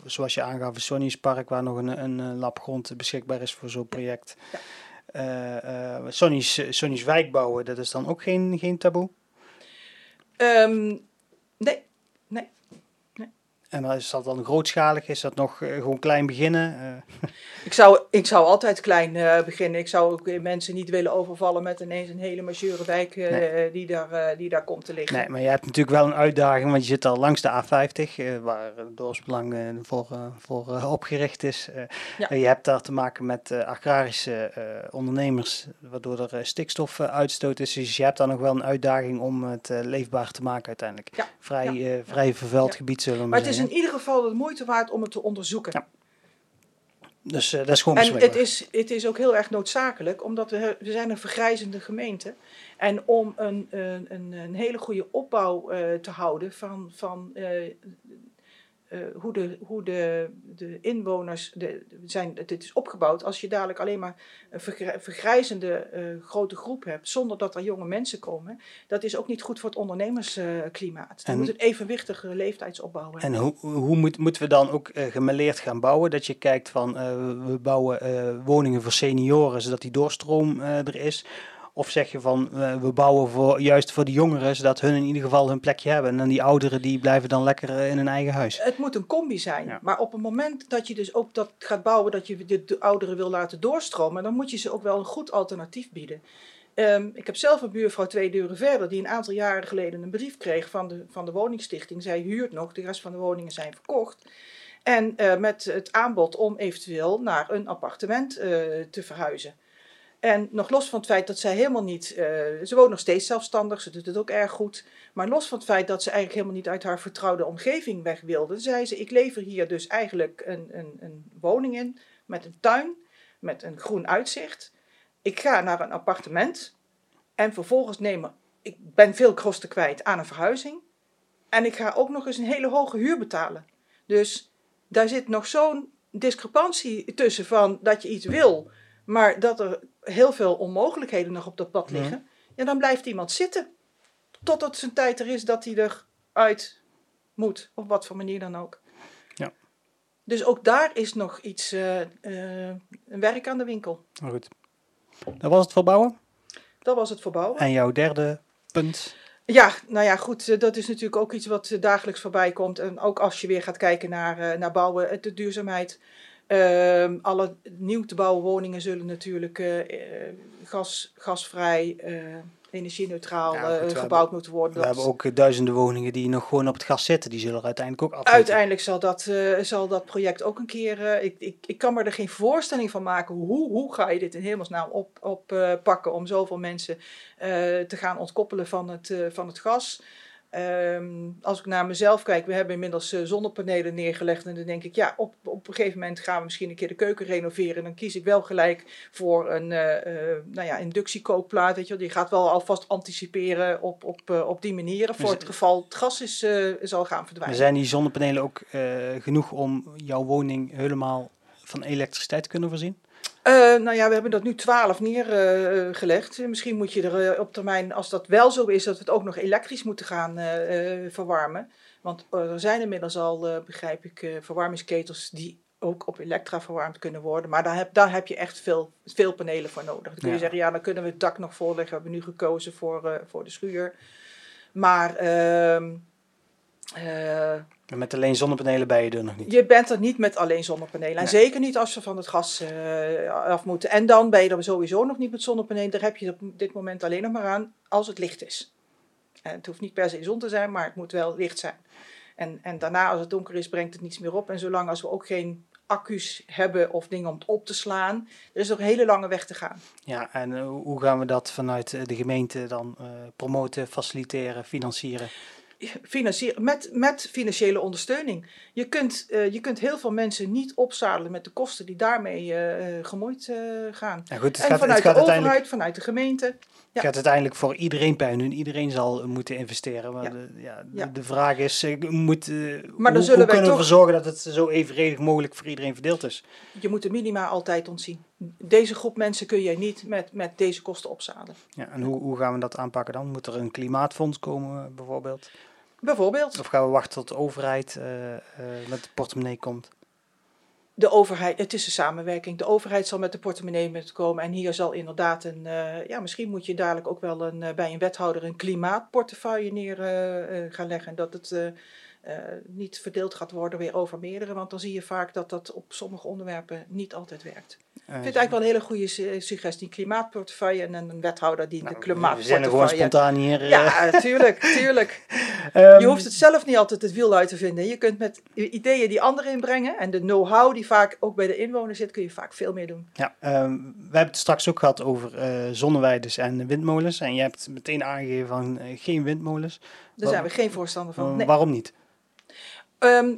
zoals je aangaf, Sonny's Park, waar nog een, een lab grond beschikbaar is voor zo'n project. Ja. Uh, Sonny's, Sonny's wijk bouwen, dat is dan ook geen, geen taboe? Um, nee, nee. En is dat dan grootschalig? Is dat nog gewoon klein beginnen? Ik, zou, ik zou altijd klein uh, beginnen. Ik zou ook mensen niet willen overvallen met ineens een hele majeure wijk nee. die, daar, die daar komt te liggen. Nee, maar je hebt natuurlijk wel een uitdaging, want je zit al langs de A50, waar Doorsbelang voor, voor opgericht is. Ja. je hebt daar te maken met agrarische ondernemers, waardoor er stikstofuitstoot is. Dus je hebt daar nog wel een uitdaging om het leefbaar te maken uiteindelijk. Ja. Vrij, ja. vrij vervuild gebied zullen we maar zeggen in ieder geval de moeite waard om het te onderzoeken. Dus uh, dat is gewoon En het is, het is ook heel erg noodzakelijk, omdat we, we zijn een vergrijzende gemeente. En om een, een, een hele goede opbouw uh, te houden van, van uh, hoe, de, hoe de, de inwoners de, zijn, dit is opgebouwd. Als je dadelijk alleen maar een vergrijzende uh, grote groep hebt, zonder dat er jonge mensen komen, dat is ook niet goed voor het ondernemersklimaat. Je moet een evenwichtige leeftijdsopbouw En hoe, hoe moet, moeten we dan ook uh, gemeleerd gaan bouwen? Dat je kijkt van, we bouwen woningen voor senioren, zodat die doorstroom er is. Of zeg je van eh, we bouwen voor, juist voor de jongeren, zodat hun in ieder geval hun plekje hebben. En dan die ouderen die blijven dan lekker eh, in hun eigen huis. Het moet een combi zijn. Ja. Maar op het moment dat je dus ook dat gaat bouwen, dat je de, de ouderen wil laten doorstromen, dan moet je ze ook wel een goed alternatief bieden. Ehm, ik heb zelf een buurvrouw twee deuren verder, die een aantal jaren geleden een brief kreeg van de, van de woningstichting. Zij huurt nog, de rest van de woningen zijn verkocht. En eh, met het aanbod om eventueel naar een appartement te verhuizen. En nog los van het feit dat zij helemaal niet, eh, ze woont nog steeds zelfstandig, ze doet het ook erg goed. Maar los van het feit dat ze eigenlijk helemaal niet uit haar vertrouwde omgeving weg wilde, zei ze: Ik lever hier dus eigenlijk een, een, een woning in met een tuin, met een groen uitzicht. Ik ga naar een appartement en vervolgens nemen, ik ben veel kosten kwijt aan een verhuizing. En ik ga ook nog eens een hele hoge huur betalen. Dus daar zit nog zo'n discrepantie tussen van dat je iets wil, maar dat er heel veel onmogelijkheden nog op dat pad liggen. Ja, dan blijft iemand zitten. Totdat zijn tijd er is dat hij eruit moet. Op wat voor manier dan ook. Ja. Dus ook daar is nog iets, eh, eh, een werk aan de winkel. Maar goed. Dat was het voor bouwen. Dat was het voor bouwen. En jouw derde punt. Ja, nou ja, goed. eh, Dat is natuurlijk ook iets wat dagelijks voorbij komt. En ook als je weer gaat kijken naar, naar bouwen, de duurzaamheid. Ehm, alle nieuw te bouwen woningen zullen natuurlijk eh, gas, gasvrij, eh, energie-neutraal Ja, gebouwd hebben- moeten worden. We hebben ook duizenden woningen die nog gewoon op het gas zitten. Die zullen er uiteindelijk ook af. Uiteindelijk zal dat, zal dat project ook een keer. ik, ik, ik kan me er geen voorstelling van maken. Hoe, hoe ga je dit in hemelsnaam oppakken op, eh, pakken om zoveel mensen te gaan ontkoppelen van het, van het gas? Ehm, als ik naar mezelf kijk, we hebben inmiddels eh, zonnepanelen neergelegd. En dan denk ik, ja, op, op een gegeven moment gaan we misschien een keer de keuken renoveren. En dan kies ik wel gelijk voor een eh, nou ja, inductiekookplaat. Weet je, wel. die gaat wel alvast anticiperen op, op, op die manieren. Voor Dus- het geval het gas is, zal gaan Maar verdwijnen. zijn die zonnepanelen ook genoeg om jouw woning helemaal van elektriciteit te kunnen voorzien? Eh, nou ja, we hebben dat nu 12 neergelegd. Misschien moet je er eh, op termijn, als dat wel zo is, dat we het ook nog elektrisch moeten gaan eh, verwarmen. Want er zijn inmiddels al, begrijp ik, verwarmingsketels die ook op elektra verwarmd kunnen worden. Maar daar heb, daar heb je echt veel, veel panelen voor nodig. Dan kun je Ja. zeggen, ja, dan kunnen we het dak nog voorleggen. We hebben nu gekozen voor, voor de schuur. Maar ehm, Met alleen zonnepanelen ben je er nog niet. je bent er niet met alleen zonnepanelen. En Nee. zeker niet als ze van het gas eh, af moeten. En dan ben je er sowieso nog niet met zonnepanelen. Daar heb je op dit moment alleen nog maar aan als het licht is. En het hoeft niet per se zon te zijn, maar het moet wel licht zijn. En, en daarna, als het donker is, brengt het niets meer op. En zolang als we ook geen accu's hebben of dingen om het op te slaan, er is nog een hele lange weg te gaan. Ja, en eh, hoe gaan we dat vanuit eh, de gemeente dan promoten, faciliteren, financieren? Financier, met, met financiële ondersteuning. Je kunt, eh, je kunt heel veel mensen niet opzadelen met de kosten die daarmee eh, gemoeid gaan. Ja, goed, het en gaat, het vanuit gaat de uiteindelijk, overheid, vanuit de gemeente. Ja. gaat uiteindelijk voor iedereen pijn doen. Iedereen zal moeten investeren. Maar Ja. de, ja, de, Ja. de vraag is, moet, eh, dan hoe, zullen hoe wij kunnen we ervoor zorgen dat het zo evenredig mogelijk voor iedereen verdeeld is? Je moet de minima altijd ontzien. Deze groep mensen kun je niet met, met deze kosten opzadelen. Ja, en hoe, hoe gaan we dat aanpakken dan? Moet er een klimaatfonds komen bijvoorbeeld? Bijvoorbeeld, Of gaan we wachten tot de overheid eh, eh, met de portemonnee komt? de overheid, het is een samenwerking. De overheid zal met de portemonnee met komen. En hier zal inderdaad een, eh, ja, misschien moet je dadelijk ook wel een, bij een wethouder een klimaatportefeuille neer gaan leggen. Dat het niet verdeeld gaat worden weer over meerdere. Want dan zie je vaak dat dat op sommige onderwerpen niet altijd werkt. Ik vind het eigenlijk wel een hele goede su- suggestie. Klimaatportefeuille en een wethouder die nou, de we zijn er gewoon klimaatportefeuille... spontaan hier. eh. Ja, tuurlijk, tuurlijk. Ehm, Je hoeft het zelf niet altijd het wiel uit te vinden. Je kunt met ideeën die anderen inbrengen en de know-how die vaak ook bij de inwoners zit, kun je vaak veel meer doen. Ja, ehm, we hebben het straks ook gehad over zonneweiders en windmolens. En je hebt meteen aangegeven van eh, geen windmolens. Daar zijn we geen voorstander van. Nee. Waarom niet? Ehm,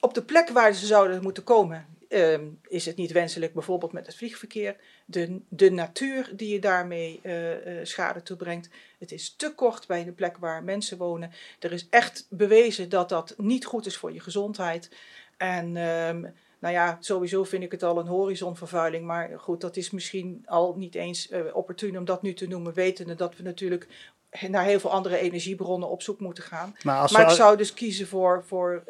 op de plek waar ze zouden moeten komen, ehm, is het niet wenselijk, bijvoorbeeld met het vliegverkeer. De, de natuur die je daarmee eh, eh, schade toebrengt. Het is te kort bij de plek waar mensen wonen. Er is echt bewezen dat dat niet goed is voor je gezondheid. En ehm, nou ja, sowieso vind ik het al een horizonvervuiling. Maar goed, dat is misschien al niet eens eh, opportun om dat nu te noemen, wetende dat we natuurlijk naar heel veel andere energiebronnen op zoek moeten gaan. Maar als Maar we, ik zou dus kiezen voor, voor,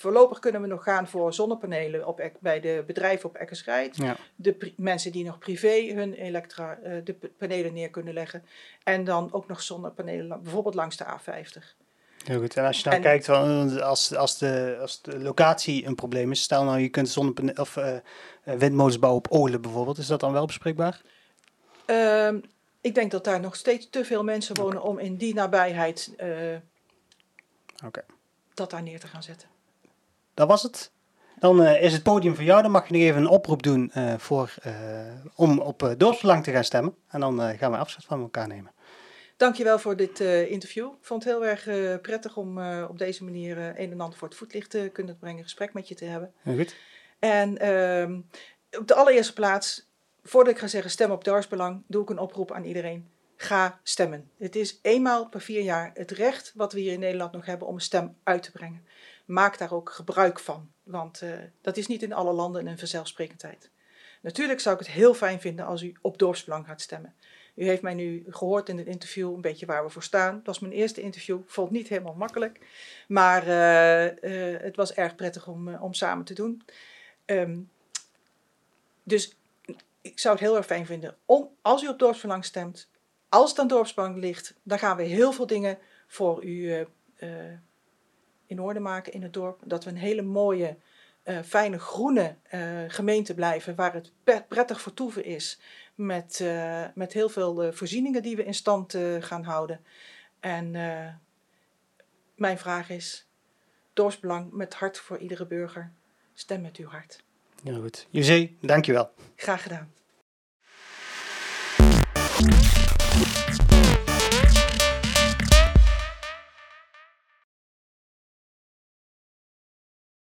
voorlopig kunnen we nog gaan voor zonnepanelen op, bij de bedrijven op Eckersrijd. Ja. De mensen die nog privé hun elektra, eh, de panelen neer kunnen leggen. En dan ook nog zonnepanelen, bijvoorbeeld langs de A50. Heel goed. En als je nou En- kijkt, van, als, als, de, als de locatie een probleem is, stel nou je kunt zonnepane- of eh, eh, windmolens bouwen op Olen bijvoorbeeld, is dat dan wel bespreekbaar? Ehm, ik denk dat daar nog steeds te veel mensen wonen om in die nabijheid eh, dat daar neer te gaan zetten. Dat was het. Dan eh, is het podium voor jou. Dan mag je nog even een oproep doen eh, voor, eh, om op dorpsbelang te gaan stemmen. En dan gaan we afscheid van elkaar nemen. Dankjewel voor dit interview. Ik vond het heel erg prettig om op deze manier een en ander voor het voetlicht te kunnen brengen, gesprek met je te hebben. Heel goed. En ehm, op de allereerste plaats, voordat ik ga zeggen stem op dorpsbelang, doe ik een oproep aan iedereen. Ga stemmen. Het is eenmaal per vier jaar het recht wat we hier in Nederland nog hebben om een stem uit te brengen. Maak daar ook gebruik van, want eh, dat is niet in alle landen een vanzelfsprekendheid. Natuurlijk zou ik het heel fijn vinden als u op dorpsbelang gaat stemmen. U heeft mij nu gehoord in het interview een beetje waar we voor staan. Dat was mijn eerste interview. Vond het niet helemaal makkelijk. Maar uh, uh, het was erg prettig om, om samen te doen. Um, dus ik zou het heel erg fijn vinden om, als u op dorpsbelang stemt, als het aan dorpsbelang ligt, dan gaan we heel veel dingen voor u in orde maken in het dorp. Dat we een hele mooie, fijne groene gemeente blijven waar het prettig vertoeven is met, uh, met heel veel voorzieningen die we in stand gaan houden. En mijn vraag is, dorpsbelang met hart voor iedere burger. Stem met uw hart. Heel goed. José, dankjewel. Graag gedaan.